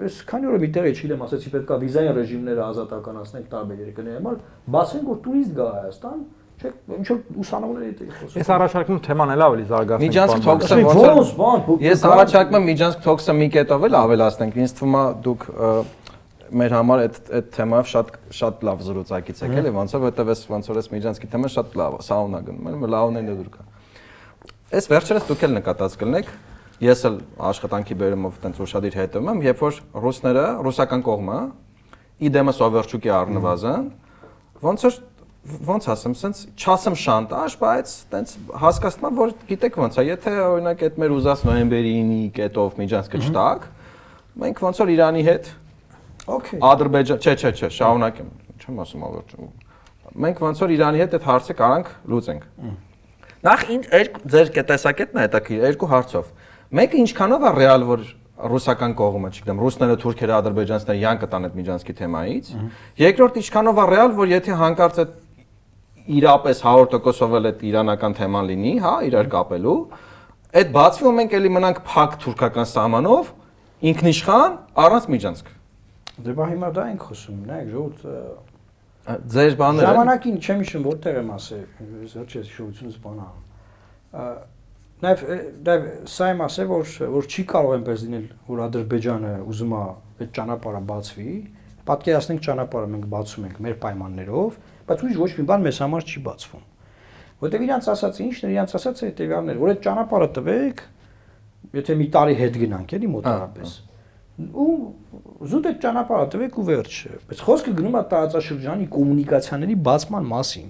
Ես քանի օր մի տեղի չիլեմ, ասացի պետքա վիզային ռեժիմները ազատականացնենք տարբեր երկրների համար, բացենք որ տուրիստ գա Հայաստան, չէ՞, ինչ որ ուսանողներ է դեպի խոսում։ Ես առաջարկում եմ թեման էլ ավելի զարգացնենք։ Միջանցք թոքսը ոնց ոնց, բան, է Ես առաջարկում եմ միջանցք թոքսը մի կետով էլ ավելացնենք։ Ինձ թվում է դուք մեր համար այդ այդ թեմայով շատ շատ լավ զրուցակից եք էլի ոնց որ որտեվ ես ոնց որ ես միջանցքի թեման շատ լավ է, սաունա գնում եմ, լավն է դուր կա։ Այս վերջերս դուք էլ նկատած կլինեք, ես էլ աշխատանքի բերումով տենց ուշադիր հետևում եմ, երբ որ ռուսները, ռուսական կողմը իդեմը սովերչուկի առնվազն ոնց որ ոնց ասեմ, սենց չասեմ շանտաժ, բայց տենց հասկացնում որ գիտեք ոնց է, եթե օրինակ այդ մեր ուզած նոյեմբերի 9-ի կետով միջանցքը չտակ, մենք ոնց որ Իրանի հետ Okay։ Ադրբեջան, չէ, չէ, չէ, շարունակեմ, չեմ ասում ավերջ։ Մենք ոնց որ Իրանի հետ այդ հարցը կարանք լուծենք։ Նախ երկու ձեր տեսակետն է հետաքրիր երկու հարցով։ Մեկը ինչքանով է ռեալ որ ռուսական կողմը, չգիտեմ, ռուսները, թուրքերը, ադրբեջանցիները յան կտան այդ միջանցքի թեմայից։ Երկրորդ ինչքանով է ռեալ որ եթե հանկարծ այդ իրապես 100%-ով էլ այդ իրանական թեման լինի, հա, իրար կապելու, այդ բացվի ու մենք էլի մնանք փակ թուրքական սահմանով, ինքնիշխան, առանց միջանցք։ Դե բա հիմա դա ենք խոսում, նայեք, ժողովուրդ Ձեր բաները Ժամանակին չեմ հիշում որտեղ եմ ասել, ոչ ես շուտությունից բանա։ Նաև նաև սա եմ ասել, որ որ չի կարող այնպես լինել, որ Ադրբեջանը ուզում է այդ ճանապարհը բացվի, պատկերացնենք ճանապարհը մենք բացում ենք մեր պայմաններով, բայց ուրիշ ոչ մի բան մեզ համար չի բացվում։ Որտեւ իրանց ասածը ինչն է, իրանց ասածը հետեւյալն էր, որ այդ ճանապարհը տվեք, եթե մի տարի հետ գնանք, էլի մոտարապես ու զուտ այդ ճանապարհը տվեք ու վերջ։ Բայց խոսքը գնում է տարածաշրջանի կոմունիկացիաների բացման մասին։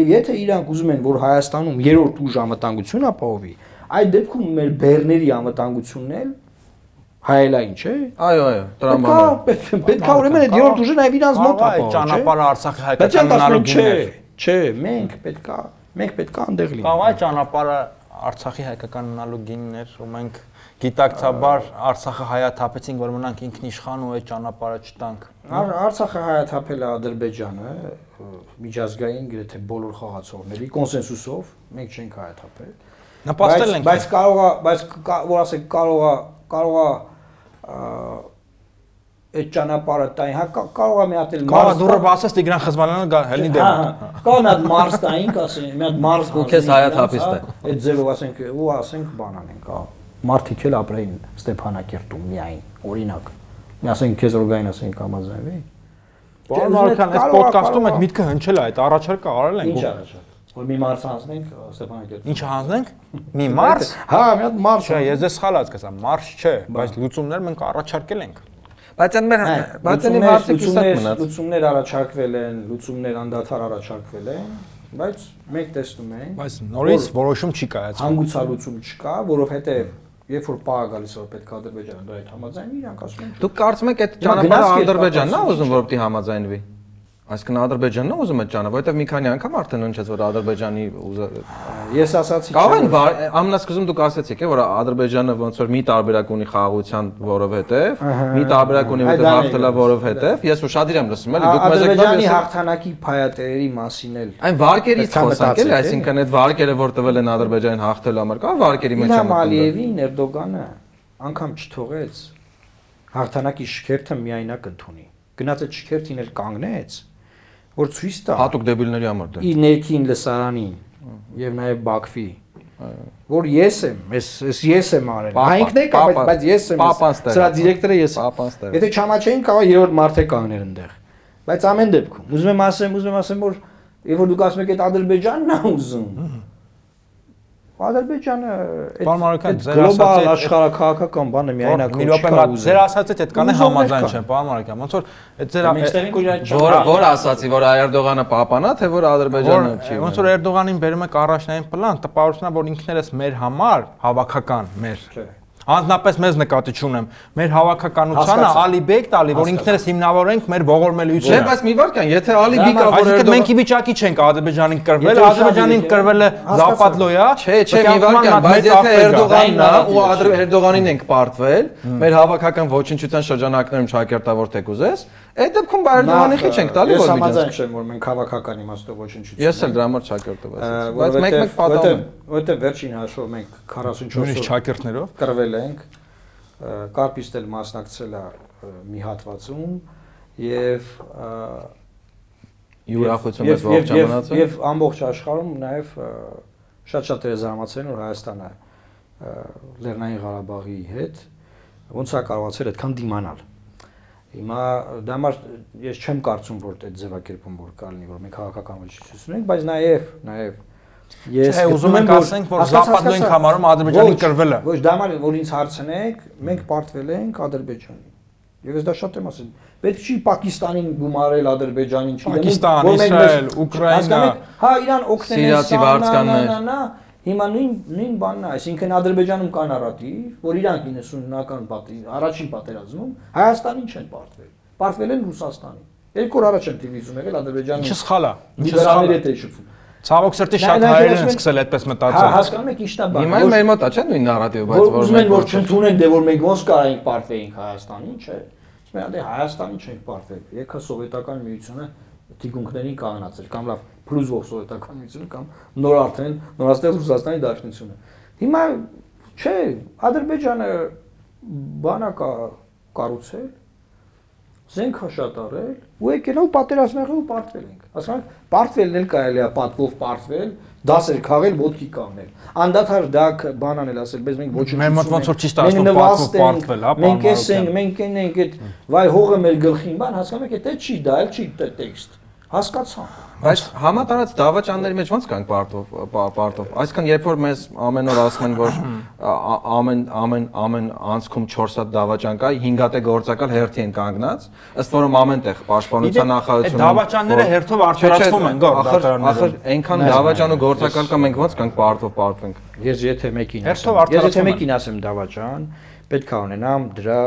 Եվ եթե իրանք ուզում են, որ Հայաստանում երրորդ ուժ անվտանգություն ապահովի, այդ դեպքում մեր բեռների անվտանգությունն էլ հայելային չէ։ Այո, այո, Պետքա բանը։ պետք- պետքա ուրեմն այդ երրորդ ուժը նաև իրանց մոտ Ահա, այդ ապահովի։ ճանապարհը Արցախի հայկական են, չէ, մենք պետքա մենք պետքա այնտեղ լինենք։ Կարող է ճանապարհը Արցախի հայկական գիններ, ու մենք գիտակցաբար Արցախը հայաթափեցինք, որ մնանք ինքնիշխան ու այդ ճանապարհը չտանք։ Ար- Արցախը հայաթափել է Ադրբեջանը միջազգային գրեթե բոլոր խաղացողների կոնսենսուսով, մենք չենք հայաթափել։ Նպաստել ենք։ բայց կարող է, բայց որ ասեք կարող է կարող է այդ ճանապարհը տային, հա կա- կարող է մի հատ էլ Մարս դուրը տա- բացես Տիգրան Խզմալյանը գա հելնի Հա, դեմ։ հա, Կարող մի հատ Մարս տային, ասեն, մի հատ Մարս քեզ հայաթափիստ է։ Այդ ձևով ասենք, ու ասենք բան անենք, հա։ Մարդիկ էլ ապրեին Ստեփանակերտում միայն, օրինակ։ Մի ասենք քեզ օրգային ասենք համաձայնվի։ Պարոն Չէ, Արքան, այս ոդկասթում այդ միտքը հնչել է, այդ առաջարկը արել ենք։ Ինչ առաջ։ Որ մի Մարս հանձնենք Ստեփանակերտում։ Ինչ հանձնենք։ Մի մարս։ Հա, մի հատ Մարս։ Չէ, ես դες սխալ հասկացա, մարս չէ, բայց լուծումներ մենք առաջարկել ենք։ Բայց այն մեր Հա, բայց այն հարցը կիսատ մնաց։ Լուծումներ առաջարկվել են, լուծումներ անդադար առաջարկվել են, բայց մենք տեսնում ենք, Բայց նորից որոշում չի կայացել։ հանգուցալուծում չկա, որովհետև երբ որ պահը գալիս որ պետք է Ադրբեջանը դրա հետ համաձայնվի, իրանք ասում են։ Դուք կարծում եք այդ ճանապարհը Ադրբեջանն է ուզում ինչ որ պիտի համաձայնվի։ Այսինքն Ադրբեջանն է ուզում այդ ճանապարհը, որովհետև մի քանի անգամ արդեն հնչեց որ Ադրբեջանի Ես ասացի Կարող են ամենասկզբում դուք ասացիք է որ Ադրբեջանը ոնց որ մի տարբերակ ունի խաղաղության որովհետև, մի տարբերակ ունի դա հաղթելա է, որովհետև, ես որ շատ իրեմ լսում էլի, դուք մեզ եք Ադրբեջանի հաղթանակի փայատերերի մասին էլ այն վարկերից խոսանք էլի, այսինքն այդ վարկերը որ տվել են Ադրբեջանին հաղթելու համար, կա վարկերի մեջ դա։ Ալիևին Էրդողանը անգամ չթողեց հաղթանակի շքերթը միայնակ ընդունի։ Գնաց այդ շքերթին էլ կանգնեց, որ ցույց տա հատուկ դեբիլների համար դե։ իր ներքին լսարանին եւ նաեւ Բաքվի որ ես եմ, ես ես ես եմ արել։ Հայինքն եք, բայց ես եմ։ Սրա է։ դիրեկտորը ես եմ։ Պապան ստեղ է։ Եթե չամաչեին կարող երրորդ մարդ է կանգներ այնտեղ։ Բայց ամեն դեպքում ուզում եմ ասեմ, ուզում եմ ասեմ, որ երբ որ դուք ասում եք այդ Ադրբեջանն է ուզում։ Ադրբեջանը այդ ձեր գլոբալ ասած աշխարհակահաղական բանը միայնակ Մի րոպե մատ ձեր ասածը այդ կանը Ուզում համաձայն չեմ, պարոն Մարոկյան, ոնց որ այդ ձեր ու Որ որ ասացի, որ Էրդողանը պապանա, թե որ Ադրբեջանը չի։ ոնց որ Էրդողանին բերում եք առաջնային պլան, տպավորությունա որ ինքներս մեր համար հավաքական մեր Չէ։ Անձնապես մեզ նկատի չունեմ։ Մեր հավաքականությանը ալիբեկ տալի, որ ինքներս հիմնավորենք մեր Չէ, ողորմելիությունը։ բայց մի վարքան, եթե Ալիբի կա, որ Այսինքն մենք ի վիճակի չենք Ադրբեջանին կրվել, Ադրբեջանին կրվել է Զապադլոյա։ Չէ, չէ, մի վարքան, բայց եթե Էրդողանն է ու Էրդողանին ենք պարտվել, մեր հավաքական ոչնչության շրջանակներում չակերտավոր թեք ուզես, այդ դեպքում բա Էրդողանի խիչ ենք տալի որ միջանց։ չեմ, որ մենք հավաքական իմաստով ոչնչություն։ Ես էլ դրա համար չակերտված եմ։ Բայց մեկ-մեկ պատահում է։ որովհետև վերջին հաշվով մենք 44 նույնիսկ օր չակերտներով։ կրվել ենք կարպիստ էլ մասնակցել է մի հատվածում եւ Յուրախություն ես ողջ ժամանացը։ եւ ամբողջ աշխարհում նաեւ շատ-շատ է զարմացել որ Հայաստանը Լեռնային Ղարաբաղի հետ ոնց է կարողացել այդքան դիմանալ Հիմա դա համար ես չեմ կարծում որ այդ ձևակերպում որ կա լինի որ մենք քաղաքական ոչնչություն ենք, բայց նաև նաև ես Չէ, ուզում ենք ասենք, որ Զապադն ենք համարում Ադրբեջանի Ոչ, կրվելը։ Ոչ, դա համար որ ինձ հարցնեք, մենք պարտվել ենք Ադրբեջանին։ Եվ ես դա շատ եմ ասել։ Պետք չի Պակիստանին գումարել Ադրբեջանին, չի Պակիստան, Իսրայել, Ուկրաինա, Հա, Իրան օգնել են Սիրիացի վարձկաններ։ Հիմա նույն նույն բանն է, այսինքն Ադրբեջանում կա նարատիվ, որ իրանք 90-ական պատի, առաջին պատերազմում Հայաստանին չեն պարտվել։ Պարտվել են Ռուսաստանին։ Երկու օր առաջ են տիվիզում եղել Ադրբեջանը։ Ինչը սխալ է։ Ինչը սխալ է։ է շփվում։ Ցավոք սրտի շատ հայեր են են- սկսել այդպես Հա, մտածել։ հասկանում եք ի՞նչն է բանը։ Հիմա մեր մոտ է, չէ՞ նույն նարատիվը, բայց որ ուզում են որ մենք չընդունեն, դե որ մենք ոնց կարայինք պարտվեինք Հայաստանին, չէ։ Ասում են, դե Հայաստանին չենք պարտվել։ Եկա սովետական միությունը թիկունքներին կանգնացել կամ լավ փլուզվող սովետական միությունը կամ նոր արդեն նորաստեղծ Ռուսաստանի Դաշնությունը։ Հիմա չէ, Ադրբեջանը բանակա կառուցել զենքա շատ արել ու եկել ու պատերազմեղը ու պարտվել ենք։ Հասկանաք, պարտվելն էլ կարելի է պատվով պարտվել, դասեր քաղել, ոդկի կանգնել։ Անդադար դա բան անել ասել, բայց մենք ոչինչ Մեր մոտ ոնց որ ասում, Մենք պատվով պարտվել, հա, Մենք էս ենք, մենք են ենք այդ վայ հողը մեր գլխին, բան հասկանում եք, դա չի, դա էլ չի տե- տեքստ։ Հասկացա։ Բայց համատարած դավաճանների մեջ ո՞նց կանք պարտով պա- պարտով։ Այսինքն երբ որ մեզ ամեն օր ասում են որ ամեն ամեն ամեն անցքում 4 հատ դավաճան կա, 5 հատ է գործակալ հերթի են կանգնած, ըստ որում ամենտեղ պաշտպանության նախարարությունը Այդ դավաճանները հերթով արդարացվում են, գո Ախր դատարաններում։ ախր այնքան դավաճան ու գործակալ կա մենք ո՞նց կանք պարտով պարտվենք։ Ես եթե մեկին ես եթե մեկին ասեմ դավաճան, պետք է ունենամ դրա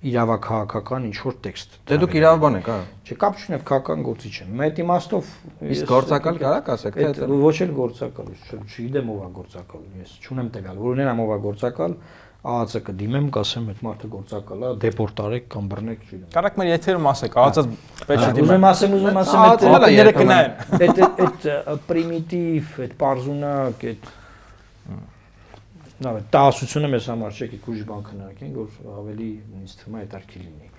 իրավաքաղաքական ինչ որ տեքստ։ Դե դուք իրավաբան եք, հա։ Չէ, կապ չունի քաղաքական գործիչ եմ։ Մեծ իմաստով Իսկ գործակալ կարա՞ք ասեք, թե Այդ ոչ էլ գործակալ, չգիտեմ ով է գործակալ, ես չունեմ տվյալ, որ ունենամ ով է գործակալ, ԱԱՑ կդիմեմ, կասեմ այդ մարդը գործակալ է, դեպորտ արեք կամ բռնեք, չգիտեմ։ Կարակ մեր եթերում ասեք, ահացած պետք չէ Ուզում դիմել։ եմ ասեմ, ուզում եմ ասեմ, այդ երբեմն։ կնայեն։ այդ այդ պրիմիտիվ, այդ parzunակ, այդ Նա տասությունը մեզ համար չէ, ուժ բան քննարկենք, որ ավելի ինձ թվում է հետաքրքիր լինի։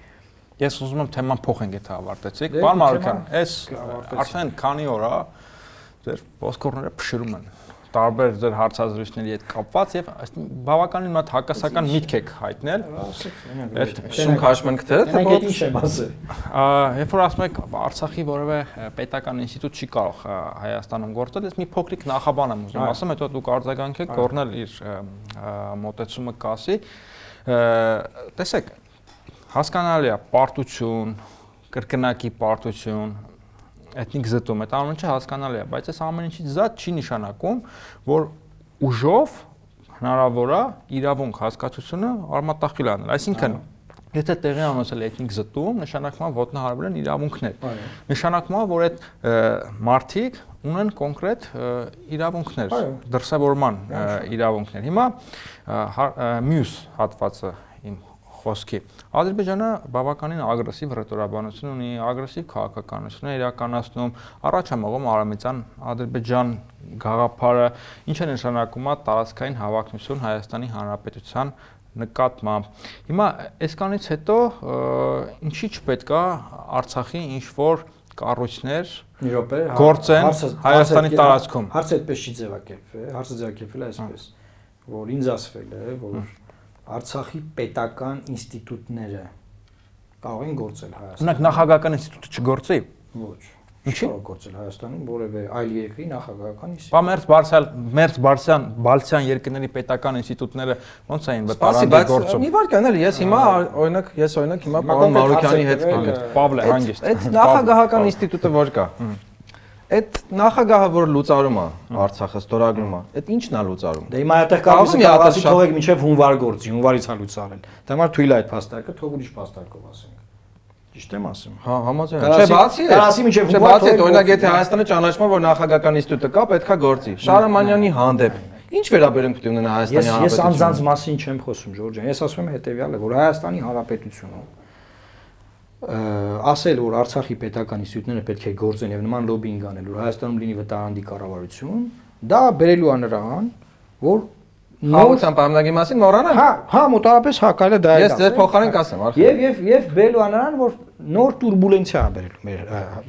Ես ուզում եմ թեման փոխենք, եթե ավարտեցիք։ Դե, Պարոն Մարուկյան, թեման այս արդեն քանի օր է ձեր ոսկորները փշրում են տարբեր ձեր հարցազրույցների հետ կապված եւ բավականին մատ հակասական միտք եք հայտնել։ Այդ Շուն քաշմենք թե թե Դե ինչ եմ ասել։ Երբ որ ասում եք Արցախի որևէ պետական ինստիտուտ չի կարող Հայաստանում գործել, ես մի փոքրիկ նախաբան եմ ուզում ասեմ, հետո դուք արձագանքեք, Կորնել իր մոտեցումը կասի։ Տեսեք, հասկանալի է պարտություն, կրկնակի պարտություն, էթնիկ զտում, այդ ամեն ինչը հասկանալի է, բայց այս ամեն ինչից զատ չի նշանակում, որ ուժով հնարավոր է իրավունք հասկացությունը արմատախիլ անել։ Այսինքն, եթե տեղի ունեցել էթնիկ զտում, նշանակում է ոտնահարվել են իրավունքներ։ Այո։ Նշանակում է, որ այդ ը, մարդիկ ունեն կոնկրետ իրավունքներ, դրսևորման իրավունքներ։ Հիմա հա- մյուս հատվածը խոսքի Ադրբեջանը բավականին ագրեսիվ ռետորաբանություն ունի, ագրեսիվ քաղաքականություն է իրականացնում, առաջ է մղում Արամեծան Ադրբեջան գաղափարը, ինչը նշանակում է տարածքային հավակնություն Հայաստանի Հանրապետության նկատմամբ։ Հիմա այսքանից հետո ինչի չպետք է Արցախի ինչ որ կառույցներ հա- գործեն Հայաստանի տարածքում։ Հարցը այդպես չի ձևակերպվել, հարցը ձևակերպվել է այսպես, որ ինձ ասվել է, որ Արցախի պետական ինստիտուտները կարող են գործել Հայաստանում։ Օրինակ նախագահական ինստիտուտը չգործի։ Ոչ։ Ինչի՞։ գործել Հայաստանում որևէ այլ երկրի նախագահական ինստիտուտ։ Բա մերձ Բարսալ մերձ Բարսյան Բալթյան երկրների պետական ինստիտուտները ոնց էին Սպասի, վտարանդի բայց գործում։ մի վարքան էլ ես հիմա օրինակ ես օրինակ հիմա պարոն Մարուկյանի հետ Պավլե Այդ- հանգիստ։ Այդ նախագահական ինստիտուտը որ կա։ Այդ նախագահը որ լուծարում է Արցախը ստորագրում է, այդ ի՞նչն է լուծարում։ Դե հիմա այդտեղ Կարող ասի շատ- թողեք միջև հունվար գործի, հունվարից հա լուծարել։ Դա համար թույլ է այդ փաստարկը, թող ուրիշ փաստարկով ասենք։ Ճիշտ եմ ասում։ Հա, համաձայն։ Չէ, բացի է։ կարասի միջև Չէ, հունվար բացի է, օրինակ եթե հա։ Հայաստանը ճանաչում է, որ նախագահական ինստիտուտը կա, պետքա գործի։ Շարամանյանի հանդեպ։ Ինչ վերաբերում պետք է ունենա Հայաստանի Ես ես անձանց Հանրապետությունը։ մասին չեմ խոսում, Ժորժ ջան։ Ես ասում եմ հետեւյալը, որ Հայաստանի Հանրապետությունը ասել որ Արցախի պետական ինստիտուտները պետք է գործեն եւ նման լոբինգ անել, որ Հայաստանում լինի վտարանդի կառավարություն, դա բերելու է նրան, որ Հա, Խաղության պարմնակի մասին մոռանանք։ Հա, հա, մոտավորապես հա կարելի դա է։ Ես ձեր փոխարեն կասեմ, արխիվ։ Եվ եւ եւ բելու անարան, որ նոր турբուլենցիա ա բերել մեր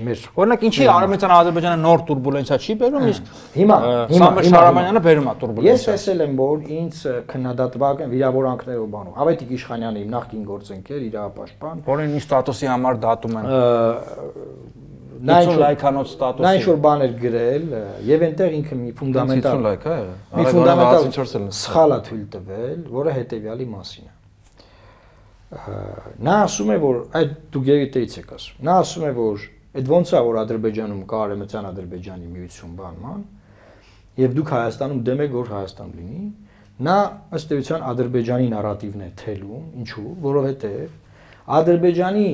մեր։ Օրինակ ինչի Արմենիան Ադրբեջանը նոր турբուլենցիա չի բերում, իսկ հիմա հիմա Շարամանյանը բերում է турբուլենցիա։ Ես ասել եմ, որ ինձ քննադատվակ են վիրավորանքներով բանով։ Ավետիք Իշխանյանը իմ նախկին գործընկեր, իր ապաշտպան, որին ինձ ստատուսի համար դատում են նա ինչ 50 լայքանոց նա ինչ ստատուսի։ որ բաներ գրել եւ այնտեղ ինքը մի 50 ֆունդամենտալ լայք է մի ֆունդամենտալ 64 էլ։ սխալ է թույլ տվել, որը հետեւյալի մասին է։ Նա ասում է, որ այդ դու գերիտեից եք ասում։ Նա ասում է, որ այդ ոնց է, որ Ադրբեջանում կա արեմցյան Ադրբեջանի միություն բանման, եւ դուք Հայաստանում դեմ եք, որ Հայաստան լինի։ Նա ըստ էության Ադրբեջանի նարատիվն է թելում, ինչու, որովհետեւ Ադրբեջանի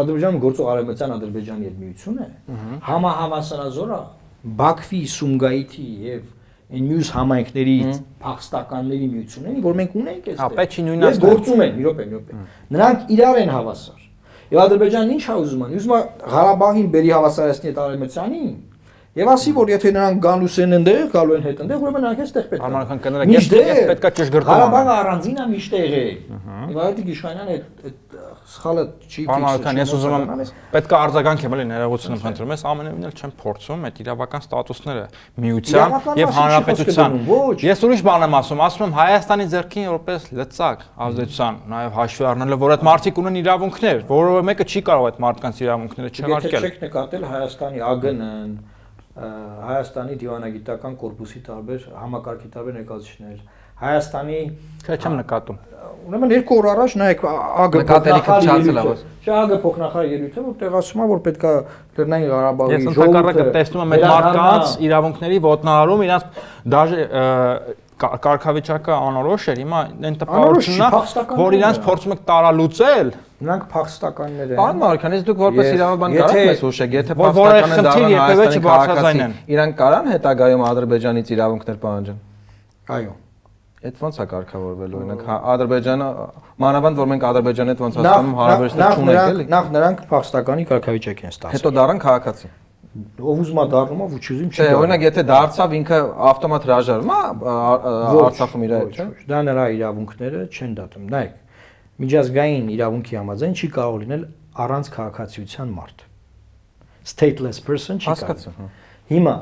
Ադրբեջանում գործող արեմցյան Ադրբեջանի հետ համահավասարազոր է Բաքվի, Սումգայիթի եւ այն մյուս համայնքների փախստականների միությունների, որ մենք ունենք այստեղ։ Հա, պետք չի Ես նույնացնել։ գործում են, մի րոպե, մի րոպե։ Նրանք իրար են հավասար։ Եվ Ադրբեջանն ինչ է ուզում ան։ Ուզում է Ղարաբաղին բերի հավասարեցնի այդ արևմտյանին։ Եվ ասի, որ եթե նրանք գալուս են այնտեղ, գալու են հետ այնտեղ, ուրեմն նրանք էստեղ պետք է։ Արմանական կներեք, ես- պետքա ճշգրտում Ղարաբաղը առանձին է միշտեղ է։ Եվ այդ Իշխանյանը այդ այդ սխալը չի Պարոն ես ուզում եմ պետք է արձագանքեմ էլի ներողություն եմ խնդրում, ես ամենևին էլ չեմ փորձում այդ իրավական ստատուսները միության եւ հանրապետության։ Ես ուրիշ բան եմ ասում, ասում եմ Հայաստանի ձեռքին որպես լծակ ազդեցության, նաեւ հաշվի առնելով, որ այդ մարդիկ ունեն իրավունքներ, որովհետեւ մեկը չի կարող այդ մարդկանց իրավունքները Եթե չհարկել։ չեք նկատել Հայաստանի ԱԳՆ-ն, Հայաստանի դիվանագիտական կորպուսի տարբեր համակարգի տարբեր ներկայացուցիչներ, Հայաստանի Չէ, չեմ նկատում։ ուրեմն երկու օր առաջ նայեք ԱԳ Նկատելիքը փչացել է, ո՞ս։ Չէ, ԱԳ փոխնախարար ելույթը, որտեղ ասում է, որ պետքա Լեռնային Ղարաբաղի Ես ընդհանրակը տեսնում եմ այդ մարդկանց իրավունքների ոտնահարում, իրանց դաժե կա- կարգավիճակը անորոշ էր, հիմա այն տպավորությունն է, որ իրանց փորձում եք տարալուծել, նրանք փախստականներ են։ Պարոն Մարուկյան, ես դուք որպես իրավաբան կարող եք հուշեք, եթե խնդիր դառնան Հայաստանի քաղաքացի, իրանք կարան հետագայում Ադրբեջանից իրավունքներ պահանջեն։ Այո։ Այդ ոնց է կարգավորվել օրինակ հա- Ադրբեջանը մանավանդ որ մենք Ադրբեջանի հետ ոնց հասկանում հարաբերություններ չունենք էլի։ նախ նրանք փախստականի կարգավիճակ են ստացել։ Հետո դառան քաղաքացի։ ով ուզում է դառնում, ով ուզում չի։ Չէ, օրինակ եթե դարձավ ինքը ավտոմատ հրաժարվում է Արցախում իր չէ։ Դա նրա իրավունքները չեն դատում։ Նայեք, միջազգային իրավունքի համաձայն չի կարող լինել առանց քաղաքացիության մարդ։ Stateless person չի կարող։ Հասկացա։ Հիմա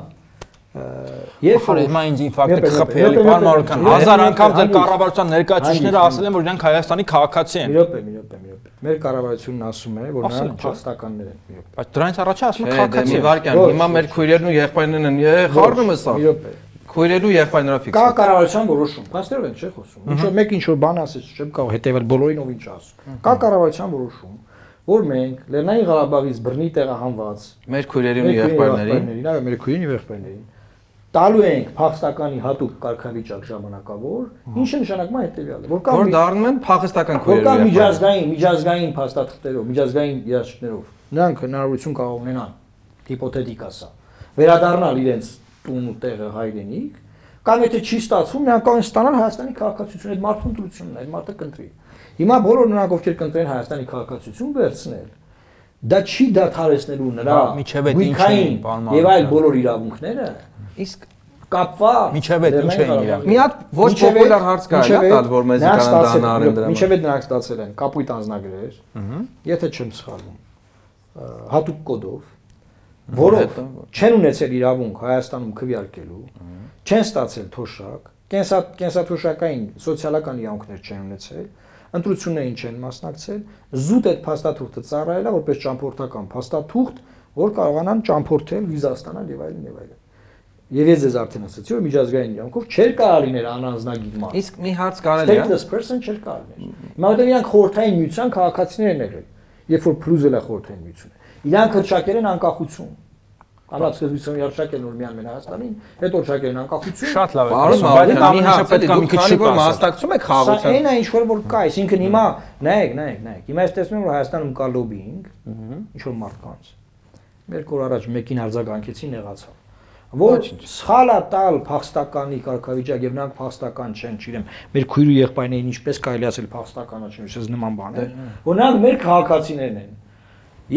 Երբ Որ հիմա ինձ ինֆակտը Եպե, խփելի եպե, հազար անգամ ձեր կառավարության ներկայացուցիչները ասել են, որ իրանք Հայաստանի քաղաքացի են։ Մի րոպե, մի րոպե, մի րոպե։ Մեր կառավարությունն ասում է, որ նրանք փախստականներ են։ Բայց դրանից առաջ ասում են Չէ, դե քաղաքացի Ոչ, հիմա մեր քույրերն ու եղբայրներն են, է, խառնում է սա։ Մի րոպե։ Քույրերն ու եղբայրները ֆիքս։ Կա կառավարության որոշում։ Փաստերով են չէ խոսում։ Ինչ որ մեկ ինչ որ բան ասես, չեմ կարող հետևել բոլորին ով ինչ ասում։ Կա կառավարության որոշում, որ մենք Լեռնային Ղարաբաղից բռնի տեղահանված Մեր քույրերին ու եղբայրներին այո, մեր քույրին եւ եղբայրներին տալու ենք փախստականի հատուկ կարգավիճակ ժամանակավոր, ինչը նշանակում է հետեւյալը, որ կա որ դառնում են փախստական որ քույրեր։ կա ու եղբայրներ։ միջազգային, միջազգային փաստաթղթերով, միջազգային երաշխիքներով։ Նրանք հնարավորություն կարող ունենան հիպոթետիկ ասա, վերադառնալ իրենց տուն ու տեղը հայրենիք, կամ եթե չի ստացվում, նրանք կարող են ստանալ Հայաստանի քաղաքացիություն, այդ մարդու ընտրությունն է, այդ մարդը կընտրի։ Հիմա բոլոր նրանք ովքեր կընտրեն Հայաստանի քաղաքացիություն վերցնել, դա չի դադարեցնելու նրա միջև այդ ինչ գույքային էին, պարոն եւ այլ բոլոր իրավունքները Իսկ կապված Միջև այդ ինչ էին իրավունք։ մի հատ ոչ պոպուլար հարց կա, այդ տալ, որ մեզ նրանք կանան ստացել- դան արեն դրա։ Մինչև այդ նրանք ստացել են կապույտ անձնագրեր, եթե չեմ սխալվում, հատուկ կոդով, որով չեն ունեցել իրավունք Հայաստանում քվեարկելու, չեն ստացել թոշակ, կենսա կենսաթոշակային սոցիալական իրավունքներ չեն ունեցել, ընտրություններին չեն մասնակցել, զուտ այդ փաստաթուղթը ծառայել է որպես ճամփորդական փաստաթուղթ, որ կարողանան ճամփորդել, վիզա ստանալ եւ այլն եւ այլն։ Եվ ես ձեզ արդեն ասացի, որ միջազգային իրավունքով չէր կարող լինել անանձնագիր մարդ։ Իսկ մի հարց կարելի է։ Stateless person չէր կարող լինել։ Հիմա դեռ իրանք խորհրդային միության քաղաքացիներ են եղել, երբ որ փլուզել է խորհրդային միությունը։ Իրանք հրճակել են անկախություն։ Կանաց սկզբից հրճակել նոր միան Հայաստանին, հետո հրճակել են անկախություն։ Շատ լավ է։ բայց դա մի ամենը հարց պետք է մի քիչ որ մասնակցում եք Սա խաղացան։ այն է ինչ որ որ կա, այսինքն հիմա նայեք, նայեք, նայեք։ Հիմա ես տեսնում եմ որ Հայաստանում կա լոբինգ, ինչ որ մարդկանց։ Մեր կոր առաջ մեկին արձագանքեցին եղացավ։ Որ սխալա տալ փախստականի կարգավիճակ եւ նրանք փախստական չեն, չիրեմ։ Մեր քույր ու եղբայրներին ինչպես կարելի ասել փախստականա չեն, ես նման բան է։ Որ նրանք մեր քաղաքացիներն են։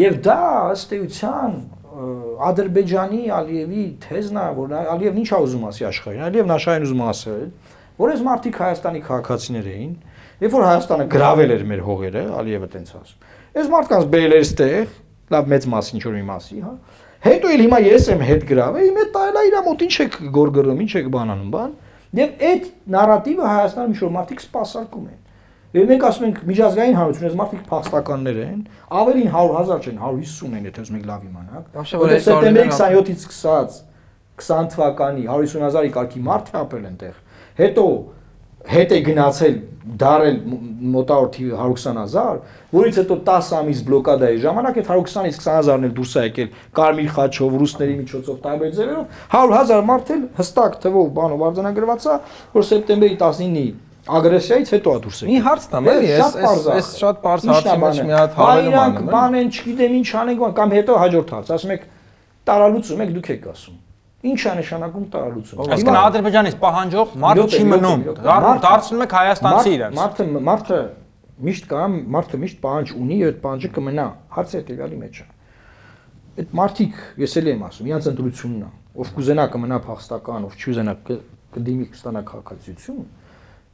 Եվ դա ըստ էության Ադրբեջանի Ալիևի թեզն է, որ Ալիևն ինչ է ուզում ասի աշխարհին։ Ալիևն աշխարհին ուզում ասել, որ այս մարդիկ Հայաստանի քաղաքացիներ էին, երբ որ Հայաստանը գրավել էր մեր հողերը, Ալիևը տենց ասում։ Այս մարդկանց բերել էր ստեղ, լավ մեծ մաս ինչ որ մի մասի, հա։ Հետո էլ հիմա ես եմ հետ գրավ, իմ հետ տալա իրա մոտ ինչ եք գորգրում, ինչ եք բանանում, բան։ Եվ այդ նարատիվը Հայաստանում միշտ մարդիկ սпасարկում են։ Եվ մենք ասում ենք միջազգային հանրություն, այս մարդիկ փախստականներ են, ավելին 100.000 չեն, 150 են, եթե ուզում եք լավ իմանաք։ Որտեղ սեպտեմբերի 27-ից սկսած 20 թվականի 150.000-ի կարգի մարդ է ապրել այնտեղ։ Հետո հետ է գնացել դարել մոտավոր թիվը 120.000, որից հետո 10 ամիս բլոկադայի ժամանակ այդ 120-ից 20.000-ն էլ դուրս է եկել Կարմիր խաչով, ռուսների միջոցով տարբեր ձևերով, 100.000 մարդ էլ հստակ թվով բանով արձանագրված է, որ սեպտեմբերի 19-ի ագրեսիայից հետո է դուրս Մի հարց տամ, էլի, ես ես ես շատ բարձ հարցի մեջ մի հատ հավելում անում եմ։ Բան են, չգիտեմ ինչ անենք, կամ հետո հաջորդ հարց, ասում եք տարալուծում եք դուք եք ասում։ Ինչ է նշանակում տարալուծում։ Այսինքն Ադրբեջանից պահանջող մարդ չի մնում։ Դարձնում եք հայաստանցի իրենց։ Մարդը մարդը միշտ կա, մարդը միշտ պահանջ ունի եւ այդ պահանջը կմնա։ Հարցը հետեւյալի մեջ է։ Այդ մարդիկ, ես էլ եմ ասում, իրանց ընտրությունն է։ Ով կուզենա կմնա փախստական, ով չուզենա կդիմի կստանա քաղաքացիություն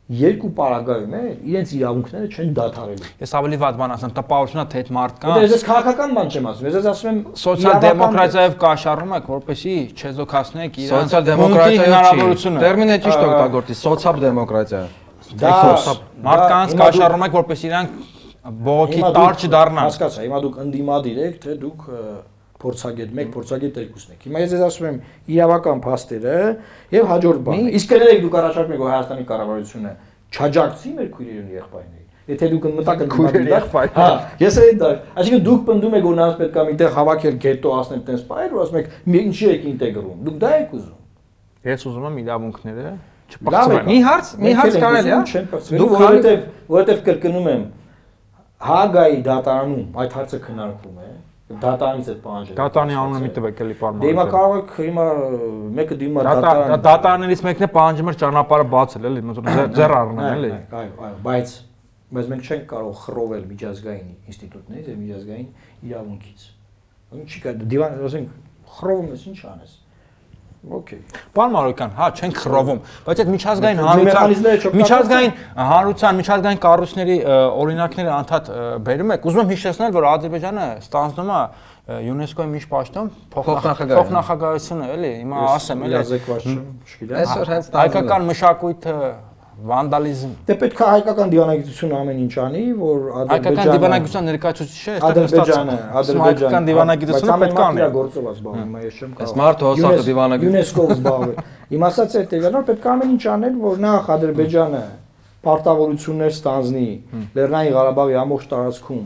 երկու պարագայում է իրենց իրավունքները չեն դադարելու։ Ես ավելի վատ բան ասեմ, տպավորությունա թե այդ մարդկան Դե ես քաղաքական բան չեմ ասում, ես ասում եմ սոցիալ դեմոկրատիայով կաշառում եք, որպեսի չեզոքացնեք իրենց Սոցիալ բունտի դեմոկրատիա հնարավորությունը։ Տերմինը ճիշտ օգտագործի, սոցիալ դեմոկրատիա։ դա Մարդկանց կաշառում եք, որպեսի իրանք բողոքի տար չդառնան։ Հասկացա, հիմա դուք ընդդիմադիր եք, թե դուք փորձագետ, մեկ փորձագետ երկուսն եք։ Հիմա ես ձեզ ասում եմ իրավական փաստերը եւ հաջորդ բանը։ Իսկ կներեք դուք առաջարկում եք որ Հայաստանի կառավարությունը չաջակցի մեր քույրերին ու եղբայրներին։ Եթե դուք մտակ եք Քույրեր, դիմադիր, եղբայր։ Հա, ես էլ դա։ Այսինքն դուք պնդում եք որ նրանց պետք է միտեղ հավաքել գետո ասնել տես բայր, ու ասում եք «Մի ինչի եք ինտեգրում։ Դուք դա եք ուզում։ Ես ուզում եմ իրավունքները չփոխվեն։ Մի հարց, մի հարց կարելի է։ փոխվելու, Դուք որովհետև որովհետև կրկնում եմ Հագայի դատարանում այդ հարցը քննարկվում է դատարանից այդ պահանջը Դատանի անունը մի տվեք էլի պարոն։ Դե հիմա կարող եք հիմա մեկը դիմա Դատա դատարաններից մեկն է պահանջում էր ճանապարհը բացել էլի, ոնց որ ձեր առնեն էլի։ Այո, այո, բայց բայց մենք չենք կարող խռովել միջազգային ինստիտուտներից եւ միջազգային իրավունքից։ Ինչ չի կա դիվան, ասենք խռովում ես, ինչ անես։ Okay։ Պարոն Մարոկյան, հա, չեն խռովում, բայց այդ միջազգային հանրության միջազգային հանրության, միջազգային կառույցների օրինակները անդադ բերում եք։ Ուզում եմ հիշեցնել, որ Ադրբեջանը ստանձնում է ը, ՅՈՒՆԵՍԿՕ-ի միջպաշտում Փոխնախագահ։ փոխնախագահությունը, էլի, հիմա ասեմ, էլի Այսօր հենց հայկական մշակույթը վանդալիզմ Դե պետք է հայկական դիվանագիտությունը ամեն ինչ անի, որ հայկական Ադրբեջանը դիվանագիտության ներկայացուցիչ չէ, Ադրբեջանը, Ադրբեջանը հայկական դիվանագիտությունը պետք է անի։ գործով է զբաղվում, ես չեմ Այս մարդը հոսախը դիվանագիտ- ՅՈՒՆԵՍԿՕ-ով զբաղվում։ Իմ ասած է դերանոր պետք է ամեն ինչ անել, որ նախ Ադրբեջանը պարտավորություններ ստանձնի Լեռնային Ղարաբաղի ամբողջ տարածքում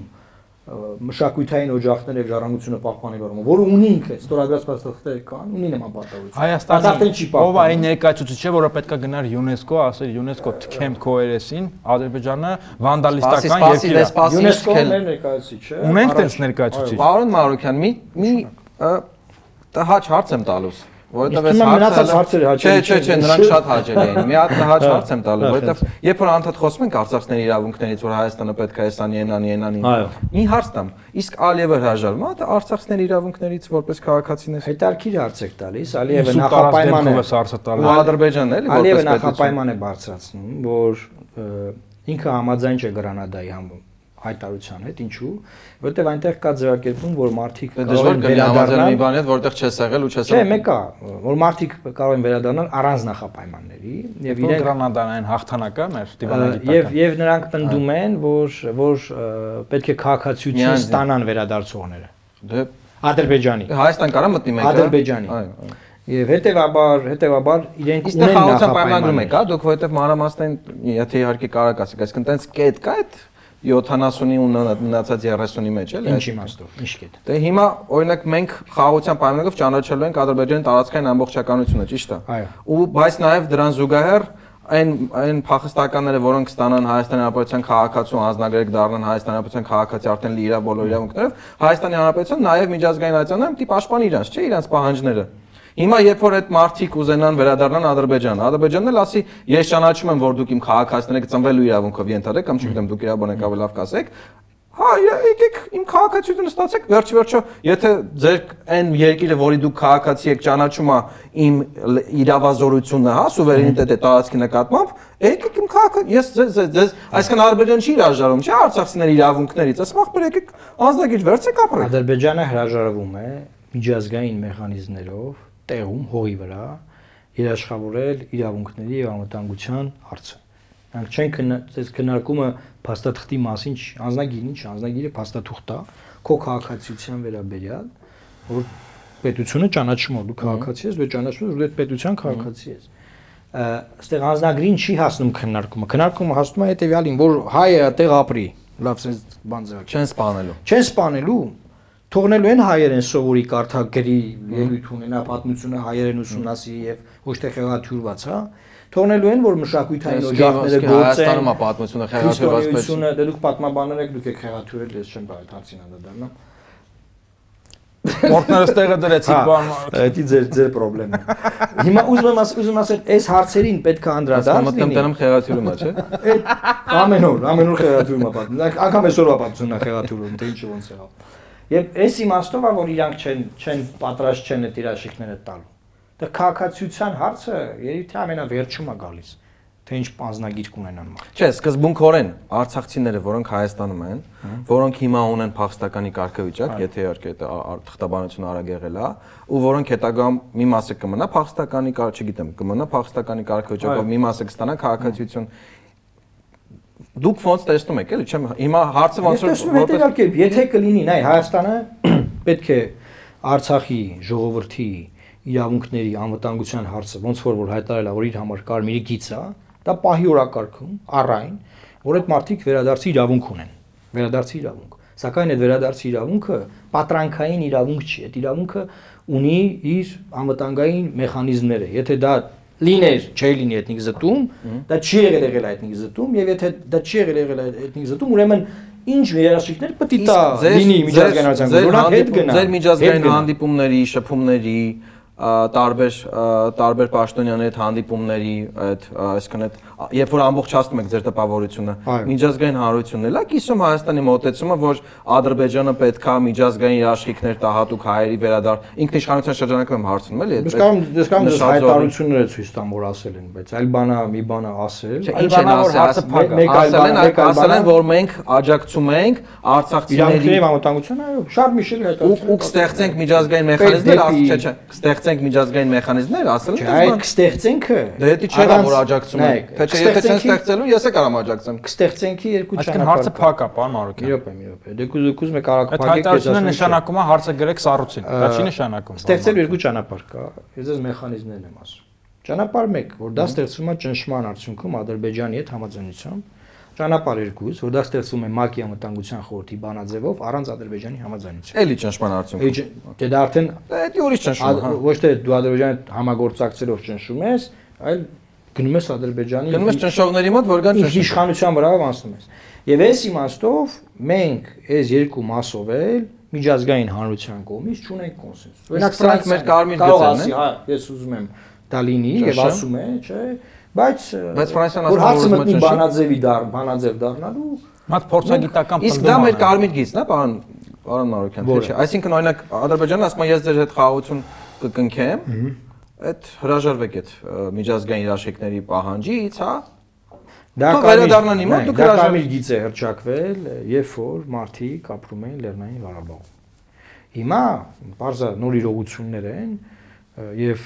մշակութային օջախներ եւ ժառանգությունը պահպանելու առումով, որը ունի ինքը, ստորագրած փաստաթղթեր կան, ունի նման պարտավորություն։ Հայաստանի ով այն ներկայացուցիչը, որը պետքա գնար ՅՈՒՆԵՍԿՕ, ասեր ՅՈՒՆԵՍԿՕ թքեմ քո երեսին, Ադրբեջանը վանդալիստական երկիր է։ ՅՈՒՆԵՍԿՕ-ն ներկայացուցիչ է։ Ունենք տես ներկայացուցիչ։ Պարոն Մարոկյան, մի մի ը, տհաճ հարց եմ տալուս, որովհետև այս հարցը հարցերը Չէ, հաճելի չէ, չէ, չեն։ նրանք շատ հաճելի են։ Մի հատ տհաճ Հա, հարց եմ տալու, հա, որովհետև երբ որ անդադ խոսում ենք արցախցիների իրավունքներից, որ Հայաստանը պետք է ենանի, ենանի։ Այո։ Մի հարց տամ։ Իսկ Ալիևը հրաժարվում է արցախցիների իրավունքներից որպես քաղաքացիներ։ Հետարքիր հարց եք տալիս, Ալիևը նախապայման է։ հարցը տալու։ Ու Ադրբեջանն էլի Ալիևը որպես պետություն։ նախապայման է բարձրացնում, որ ինքը համաձայն չէ Գրանադայի համ հայտարարության հետ, ինչու՞, որովհետև այնտեղ կա ձևակերպում, որ մարդիկ Դե կարող են համաձայն մի վերադառնալ բանի հետ, որտեղ չես եղել ու չես Չէ, մեկ է, որ մարդիկ կարող են վերադառնալ առանց նախապայմանների եւ Իրենք իրենք Գրանադան հաղթանակը մեր դիվանագիտական։ եւ եւ նրանք պնդում են, որ որ պետք է քաղաքացիություն Միանձին։ ստանան վերադարձողները։ Դե Ադրբեջանի։ Հայաստան կարա մտնի մեկը։ Ադրբեջանի։ Այո, Եւ հետեւաբար, հետեւաբար իրենք Իսկ ունեն խաղացան պայմանագրում նախապայմաններ։ եք, հա, դուք որովհետև մանրամասնային, եթե իհարկե կարող ասեք, այսինքն տենց կետ կա այդ 70-ի ու մնացած 30-ի մեջ, էլի։ Ինչ իմաստով, ինչ կետ։ Դե հիմա օրինակ մենք խաղաղության պայմանագրով ճանաչելու ենք Ադրբեջանի տարածքային ամբողջականությունը, ճիշտ է։ Այո։ Ու բայց նաև դրան զուգահեռ այն այն փախստականները, որոնք ստանան Հայաստանի Հանրապետության քաղաքացու անձնագրեր դառնան Հայաստանի Հանրապետության քաղաքացի արդեն իրա բոլոր իրավունքներով, Հայաստանի Հանրապետության նաև միջազգային այցանալը պիտի պաշտպանի իրանց, չէ, իրանց պահանջները։ Հիմա երբ որ այդ մարտիկ ուզենան վերադառնան Ադրբեջան, Ադրբեջանն էլ ասի, ես ճանաչում եմ, որ դուք իմ քաղաքացիներ եք ծնվելու իրավունքով ենթադրեք, կամ չգիտեմ, դուք իրավաբան եք ավելի լավ կասեք, Հա, եկեք իմ քաղաքացիությունը ստացեք, վերջ վերջո, եթե ձեր այն երկիրը, որի դուք քաղաքացի եք, ճանաչում է իմ իրավազորությունը, հա, սուվերենիտետի տարածքի նկատմամբ, եկեք իմ քաղաքը, ես ձեզ- ձեզ այսքան Ադրբեջան չի հրաժարվում, չէ, արցախցիների իրավունքներից, ասում ախպեր եկեք անձնագիր վերցեք ապրեք։ Ադրբեջանը հրաժարվում է միջազգային մեխանիզմներով տեղում հողի վրա երաշխավորել իրավունքների եւ անվտանգության հարցը։ Նրանք չեն այս քննարկումը փաստաթղթի մասին, անznագիրն ինչ, անznագիրը փաստաթուղթ է, քո քաղաքացիության վերաբերյալ, որ պետությունը ճանաչում է, դու քաղաքացի ես, դու ճանաչում ես, որ դու պետության քաղաքացի ես։ Այստեղ անznագրին չի հասնում քննարկումը։ Քննարկումը հասնում է հետեւյալին, որ հայը այդտեղ ապրի, լավ sense բան ձեռք։ Չեն սپانելու։ Չեն սپانելու, թողնելու են հայերեն սովորի կարդագրի ելույթ ունենա պատմությունը հայերեն ուսումնասիրի եւ ոչ թե խեղաթյուրված, հա թողնելու են որ մշակութային օջախները Հայաստանում գործեն է պատմությունը խեղաթյուրված պես։ քրիստոնեությունը դե դուք պատմաբաներ եք դուք եք խեղաթյուրել ես չեմ բարդ հարցին անդրադառնամ Մորտները ստեղը դրեցիք Հա, բան։ դա ձեր ձեր խնդրեմն է հիմա ուզում եմ ասել ուզում ասել այս հարցերին պետք է անդրադարձ Մտնում տանում խեղաթյուրում է, չէ։ ամեն օր, ամեն օր խեղաթյուրում է պատմում։ Անկամ այսօրվա պատմությունն է խեղաթյուրում, թե ինչը ոնց եղավ։ Եվ այս իմաստով է, որ իրանք չեն չեն պատրաստ չեն այդ իրաշիկները տալու։ Դա քաղաքացիության հարցը երիտի ամենավերջում է գալիս, թե ինչ պանձնագիր կունենան մարդը։ Չէ, սկզբունքորեն արցախցիները, որոնք Հայաստանում են, որոնք հիմա ունեն փախստականի կարգավիճակ, եթե իհարկե դա թղթաբանությունը արագ եղել է, ու որոնք հետագայում մի մասը կմնա փախստականի կարգ, չգիտեմ, կմնա փախստականի կարգավիճակով, մի մասը կստանա քաղաքացիություն։ Դուք ոնց տեսնում եք, էլի, չեմ հիմա հարցը ոնց Ես տեսնում եմ հետեւյալ կերպ, եթե կլինի, նայ Հայաստանը պետք է Արցախի ժողովրդի իրավունքների անվտանգության հարցը ոնց որ որ հայտարարել է, որ իր համար կարմիրի գիծ է, դա պահի օրակարգում առայն, որ այդ մարդիկ վերադարձի իրավունք ունեն։ Վերադարձի իրավունք։ Սակայն այդ վերադարձի իրավունքը պատրանքային իրավունք չի, այդ իրավունքը ունի իր անվտանգային մեխանիզմները։ Եթե դա լիներ, չի լինի էթնիկ զտում, դա չի եղել եղել էթնիկ զտում, եւ եթե դա չի եղել եղել էթնիկ զտում, ուրեմն ինչ երաշխիքներ պետք է տա լինի ձեր որոնք հետ գնա։ Ձեր միջազգային հանդիպումների, շփումների, տարբեր տարբեր պաշտոնյաների հետ հանդիպումների այդ այսինքն այդ երբ որ ամբողջացնում եք ձեր տպավորությունը միջազգային հանրությունն էլ է կիսում Հայաստանի մոտեցումը որ Ադրբեջանը պետքա միջազգային երաշխիքներ տա հատուկ հայերի վերադար ինքնիշխանության շրջանակում հարցնում էլի Ես կարող ես կարող եմ ձեզ նշած օրը- հայտարարությունները ցույց տամ, որ ասել են, բայց այլ բանա, մի բանա ասել։ Այլ ինչ են բանա, որ ասել, հարցը փակ է։ ասել են, ասել են, որ մենք աջակցում ենք արցախցիների Իրանքների անվտանգությունը, այո, շատ միշել հայտարարություն։ ու կստեղծենք միջազգային մեխանիզմներ, ասել չէ, չէ, կստեղծենք միջազգային մեխանիզմներ, ասել են դες այդ բան։ կստեղծենքը Դե դա չէ առանց- որ աջակցում նայեք, Թե չէ, եթե չեն ստեղծելու, ես է կարամ աջակցեմ։ կստեղծենքի երկու Այսինքն ճանապարհ հարցը կա։ փակ է, պարոն Մարոկյան։ Մի րոպե, մի րոպե։ Դե կուզ կուզ մեկ արագ Այդ փակեք, ես հայտարարությունը ասում եմ, չէ։ նշանակում է հարցը գրեք սառույցին։ Դա չի նշանակում։ Ստեղծելու երկու ճանապարհ կա։ Ես ձեզ մեխանիզմներն եմ ասում։ Ճանապարհ 1, որ դա ստեղծվում է ճնշման արդյունքում Ադրբեջանի հետ համաձայնությամբ։ Ճանապարհ 2, որ դա ստեղծվում է ՄԱԿ-ի անվտանգության խորհրդի բանաձևով առանց Ադրբեջանի համաձայնության։ Էլի ճնշման արդյունք։ Էջ դե դա արդեն Դա ուրիշ ճնշում է, ոչ թե դու Ադրբեջանի համագործակցելով ճնշում ես, այլ գնում ես Ադրբեջանի Գնում ես ճնշողների մոտ, որ կան ճնշում։ իշխանության վրա անցնում ես։ Եվ այս իմաստով մենք այս երկու մասով էլ միջազգային հանրության կողմից չունենք կոնսենսուս։ Իսկ սրանք մեր կարմիր կարող գծերն ասի, են։ հա, ես ուզում եմ դա լինի եւ ասում է, չէ, բայց Բայց Ֆրանսիան որ ասում է, որ հարցը մտնի բանաձևի դառ, բանաձև դառնալու Մատ փորձագիտական Իսկ դա մեր կարմիր գիծն է, պարոն պարոն Մարոկյան, թե չէ։ Այսինքն օրինակ Ադրբեջանը ասում է ես ձեր հետ խաղաղություն կկնքեմ, այդ հրաժարվեք այդ միջազգային երաշխիքների պահանջից, հա։ Դա վերադառնան նայ, դուք դա հրաժար- կարմիր գիծ է հրճակվել, երբ որ մարդիկ ապրում էին Լեռնային Ղարաբաղում։ Հիմա բարձա նոր իրողություններ են եւ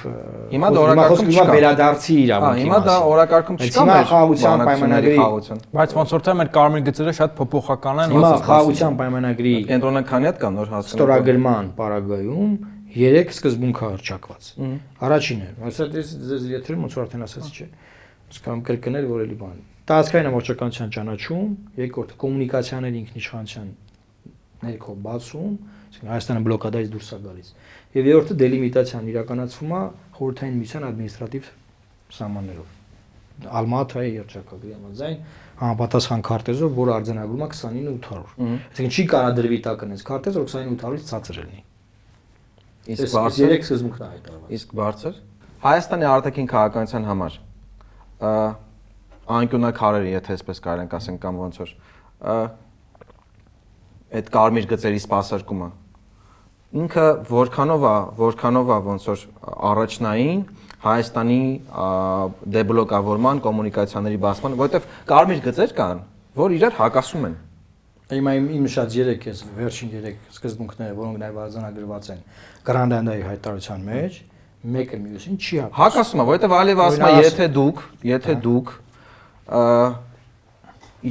Հիմա դա օրակարգում խոսքը հիմա չկա։ վերադարձի Հա, իրավունքի հիմա դա օրակարգում չկա հիմա խաղաղության պայմանագրի- խաղաղություն։ Բայց ոնց որ թե մեր կարմիր գծերը շատ փոփոխական են, Հիմա խաղաղության պայմանագրի Կենտրոնականի հետ կա նոր հասկանալի։ ստորագրման պարագայում 3 սկզբունք հրճակված։ Առաջինը, ասած ես ձեզ եթերում ոնց որ արդեն ասացի, չէ։ Ես կամ կրկնել, որ էլի բան։ Տարածքային ամբողջականության ճանաչում, երկրորդը կոմունիկացիաների ինքնիշխանության ներքո բացում, այսինքն Հայաստանը բլոկադայից դուրս է գալիս։ Եվ երրորդը դելիմիտացիան իրականացվում է խորհրդային միության ադմինիստրատիվ սահմաններով։ Ալմաթայի երճակագրի համաձայն համապատասխան քարտեզով, որը արձանագրում է 29800։ Այսինքն չի կարա դրվի տակ կնես քարտեզ, որ 29800-ից ցածր լինի։ Իսկ բարձր երեք սկզբունքն է հայտարարված։ Իսկ բարձր? Հայաստանի արտաքին քաղաքականության համար ը անկյունակարերը, եթե այսպես կարող ենք ասենք կամ ոնց որ այդ կարմիր գծերի սպասարկումը ինքը որքանով է, որքանով է ոնց որ առաջնային Հայաստանի դեբլոկավորման կոմունիկացիաների բացման, որովհետև կարմիր գծեր կան, որ իրար հակասում են։ Հիմա իմ իմ շատ երեք էս վերջին երեք սկզբունքները, որոնք նաև արձանագրված են Գրանդանդայի հայտարարության մեջ, մեկը մյուսին չի հակասում։ Հակասում է, որովհետև Ալիև ասում է, եթե դուք, եթե դուք ը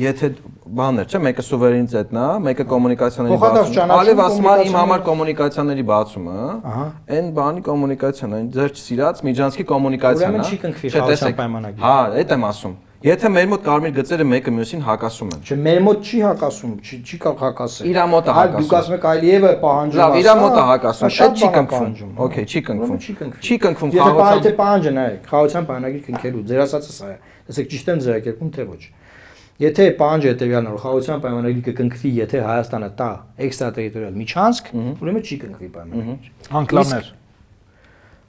եթե բաներ, չէ, մեկը սուվերենիտետն է, մեկը կոմունիկացիաների բացումը։ ճանաչում Ալիև ասում է, իմ համար կոմունիկացիաների բացումը, Ահա։ այն բանի կոմունիկացիան, այն ձեր չսիրած միջանցքի կոմունիկացիան Ուրեմն է։ չի կնքվի Չէ, խաղաղության տեսեք, պայմանագիրը։ Հա, այդ եմ ասում։ Եթե մեր մոտ կարմիր գծերը մեկը մյուսին հակասում են։ Չէ, մեր մոտ չի հակասում, չի չի կարող հակասել։ Իրա մոտ է հակասում։ Դուք ասում եք Ալիևը պահանջում Լավ, իրա մոտ է հակասում, շատ չի է կնքվում։ հա։ Okay, չի կնքվում։ Ուրեմն Չի կնքվում։ Չի կնքվում Եթե պահանջը նայեք, խաղաղության պայմանագիր կնքելու, ձեր ասածը սա է։ Տեսեք, ճիշտ եմ ձերակերպում թե ոչ։ Եթե պահանջը որ խաղաղության պայմանագրի կկնքվի, եթե Հայաստանը տա էքստրատերիտորիալ միջանցք, ուրեմն չի կնքվի պայմանագիր։ Անկլավներ։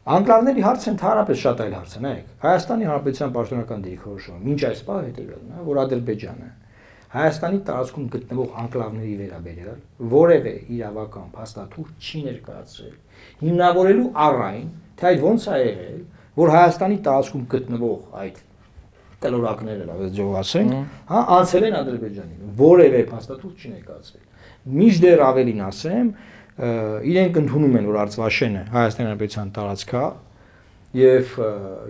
Անկլավների հարցը ընդհանրապես շատ այլ հարց է, նայեք։ Հայաստանի Հանրապետության պաշտոնական դիրքորոշումը մինչ այս պահ հետեւյալն է, որ Ադրբեջանը Հայաստանի տարածքում գտնվող անկլավների վերաբերյալ որևէ իրավական փաստաթուղթ չի ներկայացրել։ Հիմնավորելու առ այն, թե այդ ոնց է եղել, որ Հայաստանի տարածքում գտնվող այդ կլորակները, լավ է ձեւ ասենք, հա, անցել են Ադրբեջանին։ Որևէ փաստաթուղթ չի ներկայացրել։ Միջդեռ ավելին ասեմ, իրենք ընդունում են, որ Արցվաշենը Հայաստանի Հանրապետության տարածք է եւ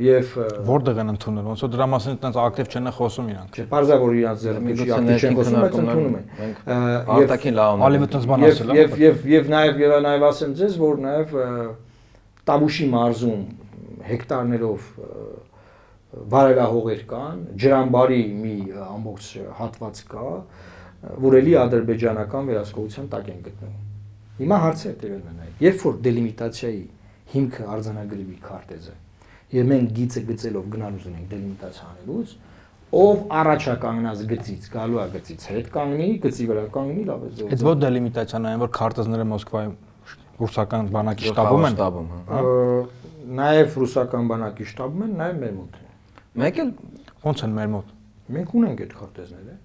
եւ Որտեղ են ընդունել։ Ոնց որ դրա մասին այդպես ակտիվ չեն խոսում իրանք։ չէ, բարձա որ չի Միգուցե ակտիվ չեն խոսում, բայց ընդունում են։ արտաքին լավն Ալիևը տես բան Եվ ասել է։ եւ եւ եւ նաեւ եւ նաեւ ասեմ ձեզ, որ նաեւ Տավուշի մարզում հեկտարներով վարելահողեր կան, ջրամբարի մի ամբողջ հատված կա, որ էլի ադրբեջանական վերահսկողության տակ են գտնվում։ Հիմա հարցը հետևելն է նայեք, երբ որ դելիմիտացիայի հիմքը արձանագրվի քարտեզը, եւ մենք գիծը գծելով գնալուց ունենք դելիմիտացիա անելուց, ով առաջականգնած գծից, գալու է գծից հետ կանգնի, գծի վրա կանգնի, լավ է ձեւ։ Այդ ոչ դելիմիտացիան այն որ քարտեզները Մոսկվայում ռուսական բանակի շտաբում են։ շտաբում, հա։ նաև ռուսական բանակի շտաբում են, նաև մեր մոտ են։ Մեկ էլ Ոնց են մեր մոտ։ Մենք ունենք այդ քարտեզները։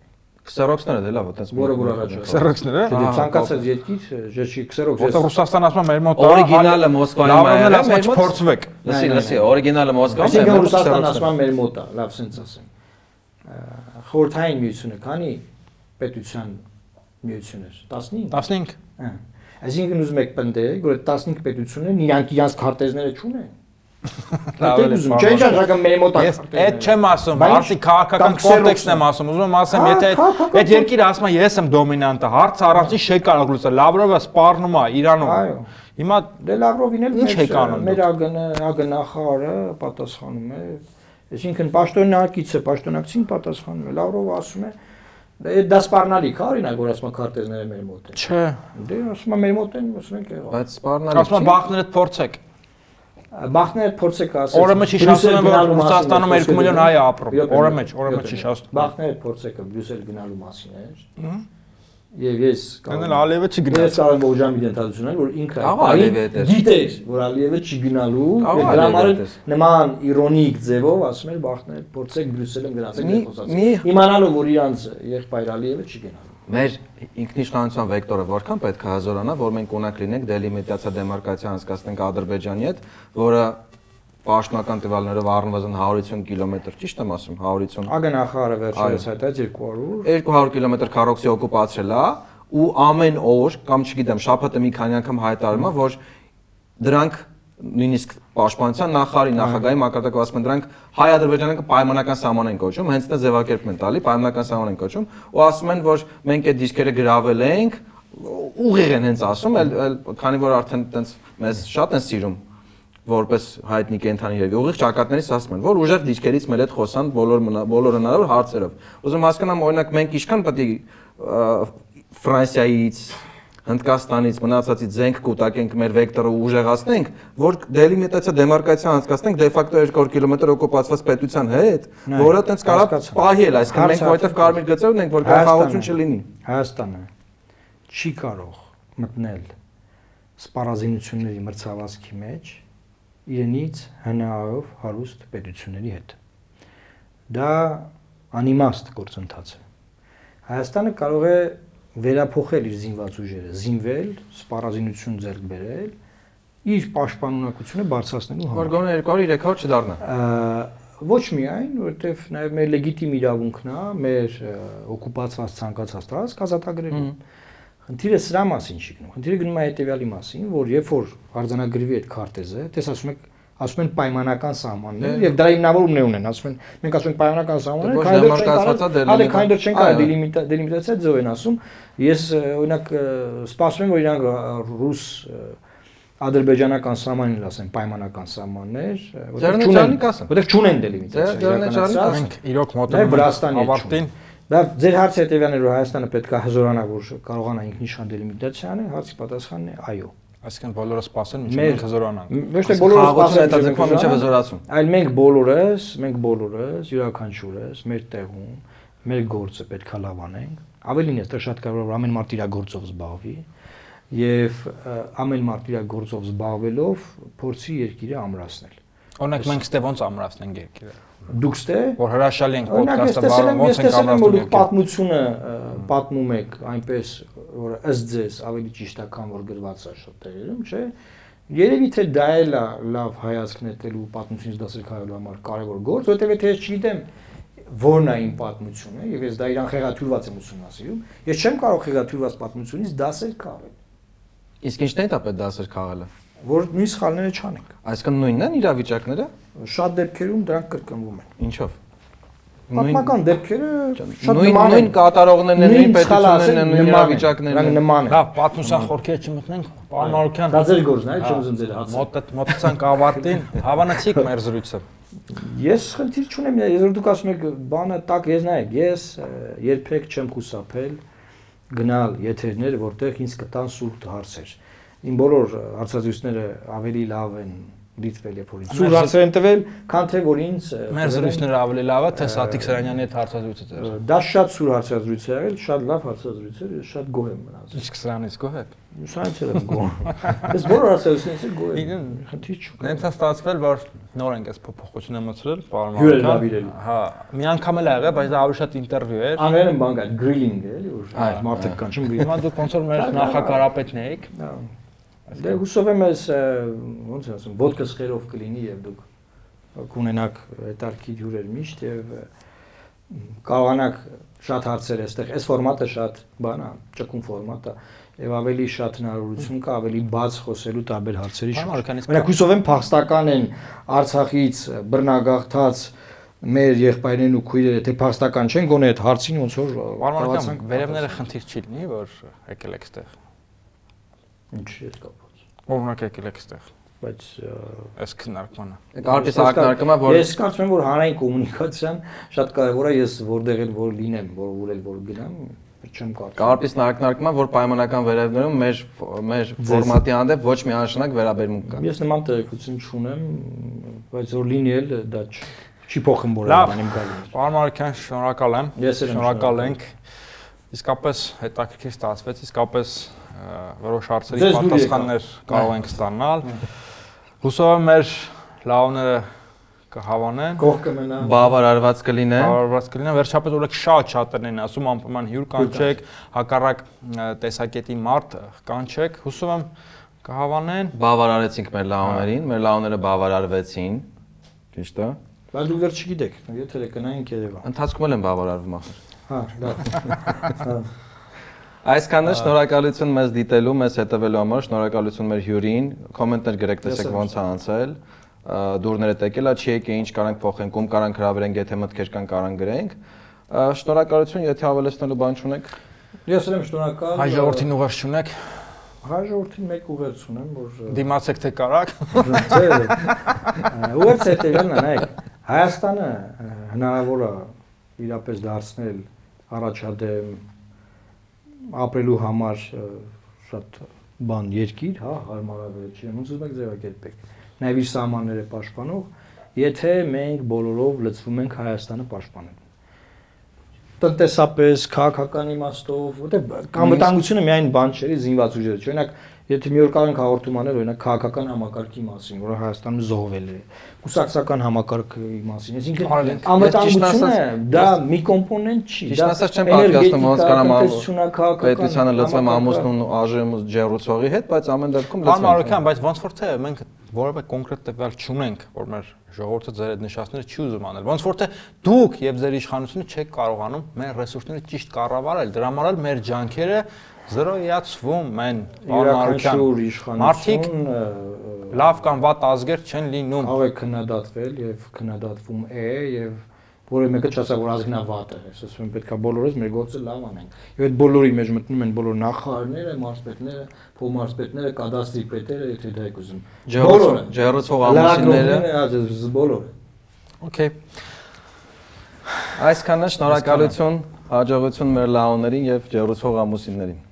քսերոքսները դե լավ, այտենց Որը որ առաջ Սերոքսները։ Դե ցանկացած երկիր ժեշի քսերոք Որտեղ Ռուսաստան ասում է մեր մոտ Օրիգինալը Մոսկվայում է, է մեր մոտ- չփորձվեք։ Լսի, լսի, օրիգինալը Մոսկվայում է, Այսինքն Ռուսաստան քսերոքսները։ ասում է մեր մոտ է, լավ սենց ասեմ։ Ա, Խորհրդային միությունը քանի պետության միություն էր։ 15։ 15 Հա։ Այսինքն ուզում եք պնդել, որ այդ 15 պետություններն իրանք իրանք քարտեզները չունեն։ Լավ է, չէ՞ շարժական մեր մոտ Ես այդ չեմ ասում, հարցի քաղաքական կոնտեքստն եմ է։ ասում։ Ուզում եմ ասեմ, եթե այդ- երկիրը ասում է ես եմ դոմինանտը, հարցը առանցին չի կարող լուծել։ Լավրովը սպառնում է Իրանում։ Այո։ Հիմա Դե Լավրովին էլ Ինչ եք անում մեր ագնախարը պատասխանում է։ Այսինքն պաշտոնակիցը պաշտոնակցին պատասխանում է։ Լավրովը ասում է դե դա սպառնալիք է, օրինակ որ ասում է քարտեզները մեր մոտ են։ չէ, Դե ասում է մեր մոտ են, ասում ենք եղավ։ Բայց սպառնալի ասում եմ բախներդ փորձեք։ Բախները փորձեք ասել։ Օրը մեջ հիշացնում եմ, որ Ռուսաստանում 2 միլիոն հայ է ապրում։ Օրը մեջ, օրը մեջ հիշացնում։ Բախները փորձեք Բրյուսել գնալու մասին էր։ Եվ ես Դնել Ալիևը Ես չգնաց։ կարող եմ ողջամիտ ընդհանրությունել, որ ինքը Ալիևը գիտեր, որ Ալիևը չի գնալու, Աղա եւ դրա համար Ալիևը նման իրոնիկ ձևով ասում էր բախներ, փորձեք Բրյուսելում գնացեք մի- Իմանալով որ իրանց եղբայր Ալիևը չի գնալու։ Մեր ինքնիշխանության վեկտորը որքան պետք է հազորանա, որ մենք ունակ լինենք դելիմիտացիա դեմարկացիա անցկացնենք Ադրբեջանի հետ, որը պաշտոնական տվյալներով առնվազն 150 կիլոմետր, ճիշտ եմ ասում, 150 Ագնախարը վերջերս հայտած 200 200 կիլոմետր քառոքսի օկուպացրել է ու ամեն օր կամ չգիտեմ շաբաթը մի քանի անգամ հայտարարում է որ դրանք նույնիսկ պաշտպանության նախարարի նախագահի մակարդակով ասում են դրանք հայ-ադրբեջանական պայմանական սահման են կոչում, հենց դա ձևակերպում են տալի, պայմանական սահման են կոչում ու ասում են որ մենք այդ դիսկերը գրավել ենք, ուղիղ են հենց ասում, այլ քանի որ արդեն տենց մեզ շատ են սիրում որպես հայտնի կենթանի եւ ուղիղ ճակատներից ասում են, որ ուժեղ դիջկերից մեր հետ խոսան բոլոր բոլոր հնարավոր հարցերով։ Ուզում հասկանամ օրինակ մենք ինչքան պետք է Ֆրանսիայից, Հնդկաստանից, մնացածից զենք կուտակենք մեր վեկտորը ուժեղացնենք, որ դելիմիտացիա դեմարկացիա անցկացնենք դե ֆակտո 200 կիլոմետր օկուպացված պետության հետ, որը տենց կարա պահել, այսինքն մենք որտեվ կարմիր գծեր ունենք, որ գաղաղություն չլինի։ Հայաստանը չի կարող մտնել սպառազինությունների մրցավազքի մեջ իրենից հնայով հարուստ պետությունների հետ։ Դա անիմաստ գործընթաց է։ Հայաստանը կարող է վերափոխել իր զինված ուժերը, զինվել, սպառազինություն ձեռք բերել իր պաշտպանունակությունը բարձրացնելու համար։ Որ գոնե 200-300 չդառնա։ ոչ միայն, որովհետև նաև մեր լեգիտիմ իրավունքն է մեր օկուպացված ցանկացած տարածք ազատագրելու։ Խնդիրը սրա մասին չի գնում։ Խնդիրը գնում է հետեւյալի մասին, որ երբ որ արձանագրվի այդ քարտեզը, տես ասում եք ասում են պայմանական սահմաններ Դե- եւ դրա հիմնավորումն է ունեն, ասում են մենք ասում ենք պայմանական սահմաններ, Դե քանի դեռ չեն է կարող, հələ դեռ չեն կարող դելիմիտացիա ձև են ասում։ Ես օրինակ սպասում եմ որ իրանք ռուս ադրբեջանական սահմանին ասեն պայմանական սահմաններ, որտեղ չունեն, որտեղ չունեն դելիմիտացիա։ Մենք իրոք մոտենում ավարտին։ Դա ձեր հարցը հետևյալն էր որ Հայաստանը պետք է հզորանա որ կարողանա ինքնիշխան դելիմիտացիա անել, հարցի պատասխանն է այո։ Այսինքն բոլորը սպասեն, մինչև մենք հզորանանք։ Ոչ թե բոլորը սպասեն հետաձգվում մինչև հզորացում։ Այլ մենք բոլորս, մենք բոլորս յուրաքանչյուրս մեր տեղում մեր գործը պետքա լավ անենք։ Ավելին է, դա շատ կարող է որ ամեն մարդ իր գործով զբաղվի եւ ամեն մարդ իր գործով զբաղվելով փորձի երկիրը ամրացնել։ Օրինակ մենք ստե ոնց ամրացնենք երկիրը։ Դուք ստե Որ հրաշալի ենք ոդկասթը եմ, ոնց ենք ամրացնում երկիրը։ պատմությունը պատմում եք այնպես որ ըստ ձեզ ավելի ճիշտ է քան որ գրված է շատ տեղերում, չէ՞։ Երևի թե դա էլ է լավ հայացք նետելու պատմությունից դասել քաղելու համար կարևոր գործ, որովհետև եթե ես չգիտեմ որն է իմ պատմությունը եւ ես դա իրան խեղաթյուրված եմ ուսումնասիրում, ես չեմ կարող խեղաթյուրված պատմությունից դասել քաղել, Իսկ ինչն է դա պետք դասեր քաղելը։ որ նույն սխալները չանենք։ Այսինքն նույնն են իրավիճակները, Շատ դեպքերում դրանք կրկնվում են։ ինչով։ Պատմական դեպքերը շատ նման նույն կատարողներն են, նույն պետություններն են, նույն իրավիճակներն դրանք են։ նման են։ Լավ, պատմության խորքերը չմտնենք, պարոն Մարուկյան։ Դա ձեր գործն է, այլ չեմ ուզում ձեր հացը։ Մոտ մոտեցանք ավարտին, հավանացիք մեր զրույցը։ Ես խնդիր չունեմ, որ դուք ասում եք բանը տակ ես նայեք, ես երբեք չեմ խուսափել գնալ եթերներ, որտեղ ինձ կտան սուրտ հարցեր։ Իմ բոլոր հարցազրույցները ավելի լավ են դիտվել եւ որ ինձ սուր հարցեր են տվել, քան թե որ ինձ Մեր զրույցները ավելի լավ է, թե Սատիկ Սրանյանի հետ հարցազրույցը ձեր։ Դա շատ սուր հարցազրույց է եղել, շատ լավ հարցազրույց էր, ես շատ գոհ եմ մնացել։ Իսկ սրանից գոհ եք։ Սրանից եմ գոհ։ Ես բոլոր էլ գոհ եմ։ Խնդիր չկա։ Նենց է ստացվել, որ նոր ենք այս փոփոխությունը մտցրել, պարոն լավիրելու։ Հա, մի անգամ էլ ա եղել, բայց դա ավելի շատ ինտերվյու էր։ Անել եմ բան կա, գրիլինգ է, էլի, որ Այո, մարդը կան, չեմ գրիլինգ։ Հիմա դուք ոնց որ մեր նախակարապետն էիք։ Դե հուսով եմ ես ոնց ասեմ, ոդկա սխերով կլինի եւ դուք կունենաք հետարքի հյուրեր միշտ եւ կարողանաք շատ հարցեր այստեղ։ Այս ֆորմատը շատ բան է, ճկուն ֆորմատ է եւ ավելի շատ հնարավորություն կա ավելի բաց խոսելու տարբեր հարցերի շուրջ։ Մենակ հուսով եմ փախստական են Արցախից բռնագաղթած մեր եղբայրներն ու քույրերը, թե փախստական չեն, գոնե այդ հարցին ոնց որ կարողացանք վերևները խնդիր չի լինի, որ եկել եք այստեղ։ ինչ է կապված։ Օրինակ եկել եք այստեղ։ Բայց Այս քննարկմանը։ Կարպիս ակնարկումը որ Ես կարծում եմ որ հանրային կոմունիկացիան շատ կարևոր է, ես որտեղ էլ որ լինեմ, որ ուր էլ որ գնամ, չեմ կարծում։ Կարպիսն ակնարկումը որ պայմանական վերևներում մեր մեր ֆորմատի հանդեպ ոչ միանշանակ վերաբերմունք կա։ Ես նման տեղեկություն չունեմ, բայց որ լինի էլ դա չի Լավ։ բան իմ գալու։ Պարոն Մարական, շնորհակալ եմ։ Ես էլ եմ Շնորհակալ ենք։ Իսկապես հետաքրքիր ստացվեց, իսկապես որոշ հարցերի պատասխաններ կարող ենք ստանալ։ Հուսով եմ մեր լավները կհավանեն։ Կող կմնա։ Բավարարված կլինեն։ Բարոյված կլինեն, վերջապես օրեք շատ շատերն են ասում անպայման հյուր կանչեք, հակառակ տեսակետի մարդ կանչեք։ Հուսով եմ կհավանեն։ Բավարարեցինք մեր լաոներին, մեր լաոները բավարարվեցին։ Ճիշտ է։ Բայց դուք դեռ չգիտեք, եթե դե կնայինք երևա։ Ընթացքում էլ են բավարարվում ախր։ Հա, դա։ Այսքանը շնորհակալություն մեզ դիտելու, մեզ հետևելու համար, շնորհակալություն մեր հյուրին։ Կոմենտներ գրեք, տեսեք ոնց է անցել։ Դուրները տեկելա, չի եկե ինչ կարանք փոխենք, ում կարանք հրավիրենք, եթե մտքեր կան կարան գրենք։ Շնորհակալություն, եթե ավելացնելու բան չունեք։ Ես եմ շնորհակալ։ Հայ ժողովրդին ուղղ չունեք, Հայ ժողովրդին մեկ ուղերձ ունեմ, որ դիմացեք թե կարակ։ Ուղերձ հետևյալն է, նայեք, Հայաստանը հնարավոր է իրապես դարձնել առաջադեմ ապրելու համար շատ բան երկիր, հա, հարմարավետ չի, ոնց ուզում եք ձևակերպեք։ Նաև իր սահմանները պաշտպանող, եթե մենք բոլորով լծվում ենք Հայաստանը պաշտպանել տնտեսապես, քաղաքական իմաստով, որտեղ անվտանգությունը միայն բան չէ, զինված ուժերը չէ։ Օրինակ, եթե մի օր կարող ենք հաղորդում անել, օրինակ քաղաքական համակարգի մասին, որը Հայաստանում զոհվել է, կուսակցական համակարգի մասին, այսինքն անվտանգությունը դա մի կոմպոնենտ չի, Ճիշտ ասած չեմ պատկասնում ոնց պետությունա պետությանը լծվեմ ամուսնուն ու ԱԺՄ ջերուցողի հետ, բայց ամեն դեպքում լծվենք։ Մարոկյան, բայց ոնց որ թե մենք որևէ կոնկրետ տվյալ չունենք, որ մեր ժողովուրդը ձեր այդ նշածները չի ուզում անել։ Ոնց որ թե դուք եւ ձեր իշխանությունը չեք կարողանում մեր ռեսուրսները ճիշտ կառավարել, դրա համար էլ մեր ջանքերը զրոյացվում են։ յուրաքանչյուր իշխանություն լավ կամ վատ ազգեր չեն լինում։ կարող է քննադատվել եւ քննադատվում է եւ որը մեկը չասա որ ազգնավատ է ես ասում եմ պետքա բոլորս մեր գործը լավ անենք եւ այդ բոլորի մեջ մտնում են բոլոր նախարարները մարզպետները փոխմարզպետները կադաստրի պետերը եթե դա եք ուզում Ջերուցող ջերուցող ամուսինները բոլորը Okay։ Այսքանը շնորհակալություն, հաջողություն մեր լաոներին եւ ջերուցող ամուսիններին։